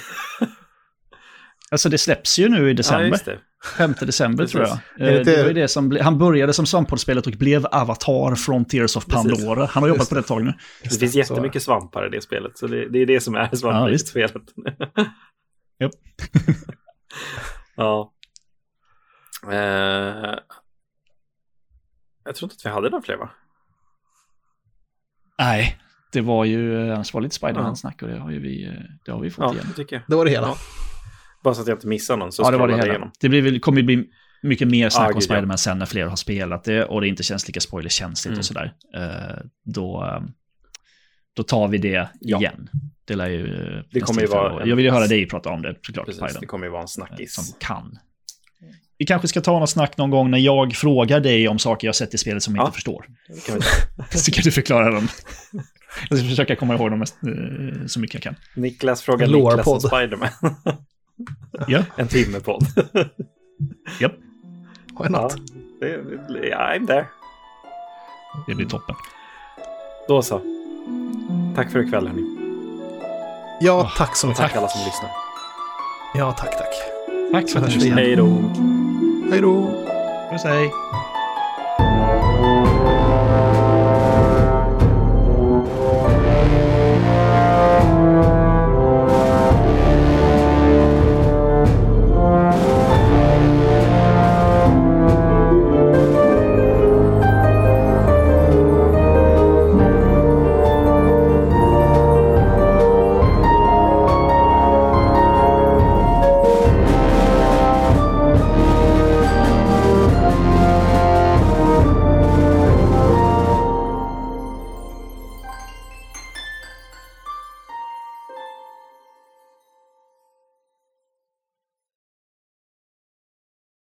Alltså det släpps ju nu i Ja, december. just det. 5 december tror jag. Precis. Är det Eh, Det var ju det som ble, han började som Svamppodd-spelet och blev Avatar från Tears of Precis. Pandora. Han har jobbat på det ett tag nu. Det finns jättemycket svampar i det spelet, så det, det är det som är Svampriket-spelet. [laughs] Japp. ja. Eh, jag tror inte att vi hade några fler, va? Nej, det var ju, annars var det lite Spiderman-snack och det har ju vi, eh, det har vi fått Ja, igen. det tycker jag. Det var det hela. Ja. Bara så att jag inte missar någon så Ja, det var det hela. igenom. Det blir väl, kommer ju bli mycket mer snack Ja, om gud, ja. Spiderman sen när fler har spelat det och det inte känns lika spoilerkänsligt Mm. och sådär. Eh, då, eh, då tar vi det Ja. igen. Det lär ju... eh, Det kommer ju vara Jag vill ju höra dig prata om det såklart, Precis, Spiderman. det kommer ju vara en eh, snackis. Som kan. Vi kanske ska ta något snack någon gång när jag frågar dig om saker jag sett i spelet som jag Ja. inte förstår. Kan. [laughs] Så kan du förklara dem. Jag ska försöka komma ihåg dem mest, eh, så mycket jag kan. Niklas frågar Niklas om. Spiderman. [laughs] Ja, en timmepodd. [laughs] japp. Why ja, not? det, det, I'm there. Det blir toppen. Då så. Tack för ikväll hörni. Ja, tack så mycket. Tack alla som lyssnar. Ja, tack, tack. Tack för att hörs du vi igen. lyssnade. Hej då. Hej då. Puss hej.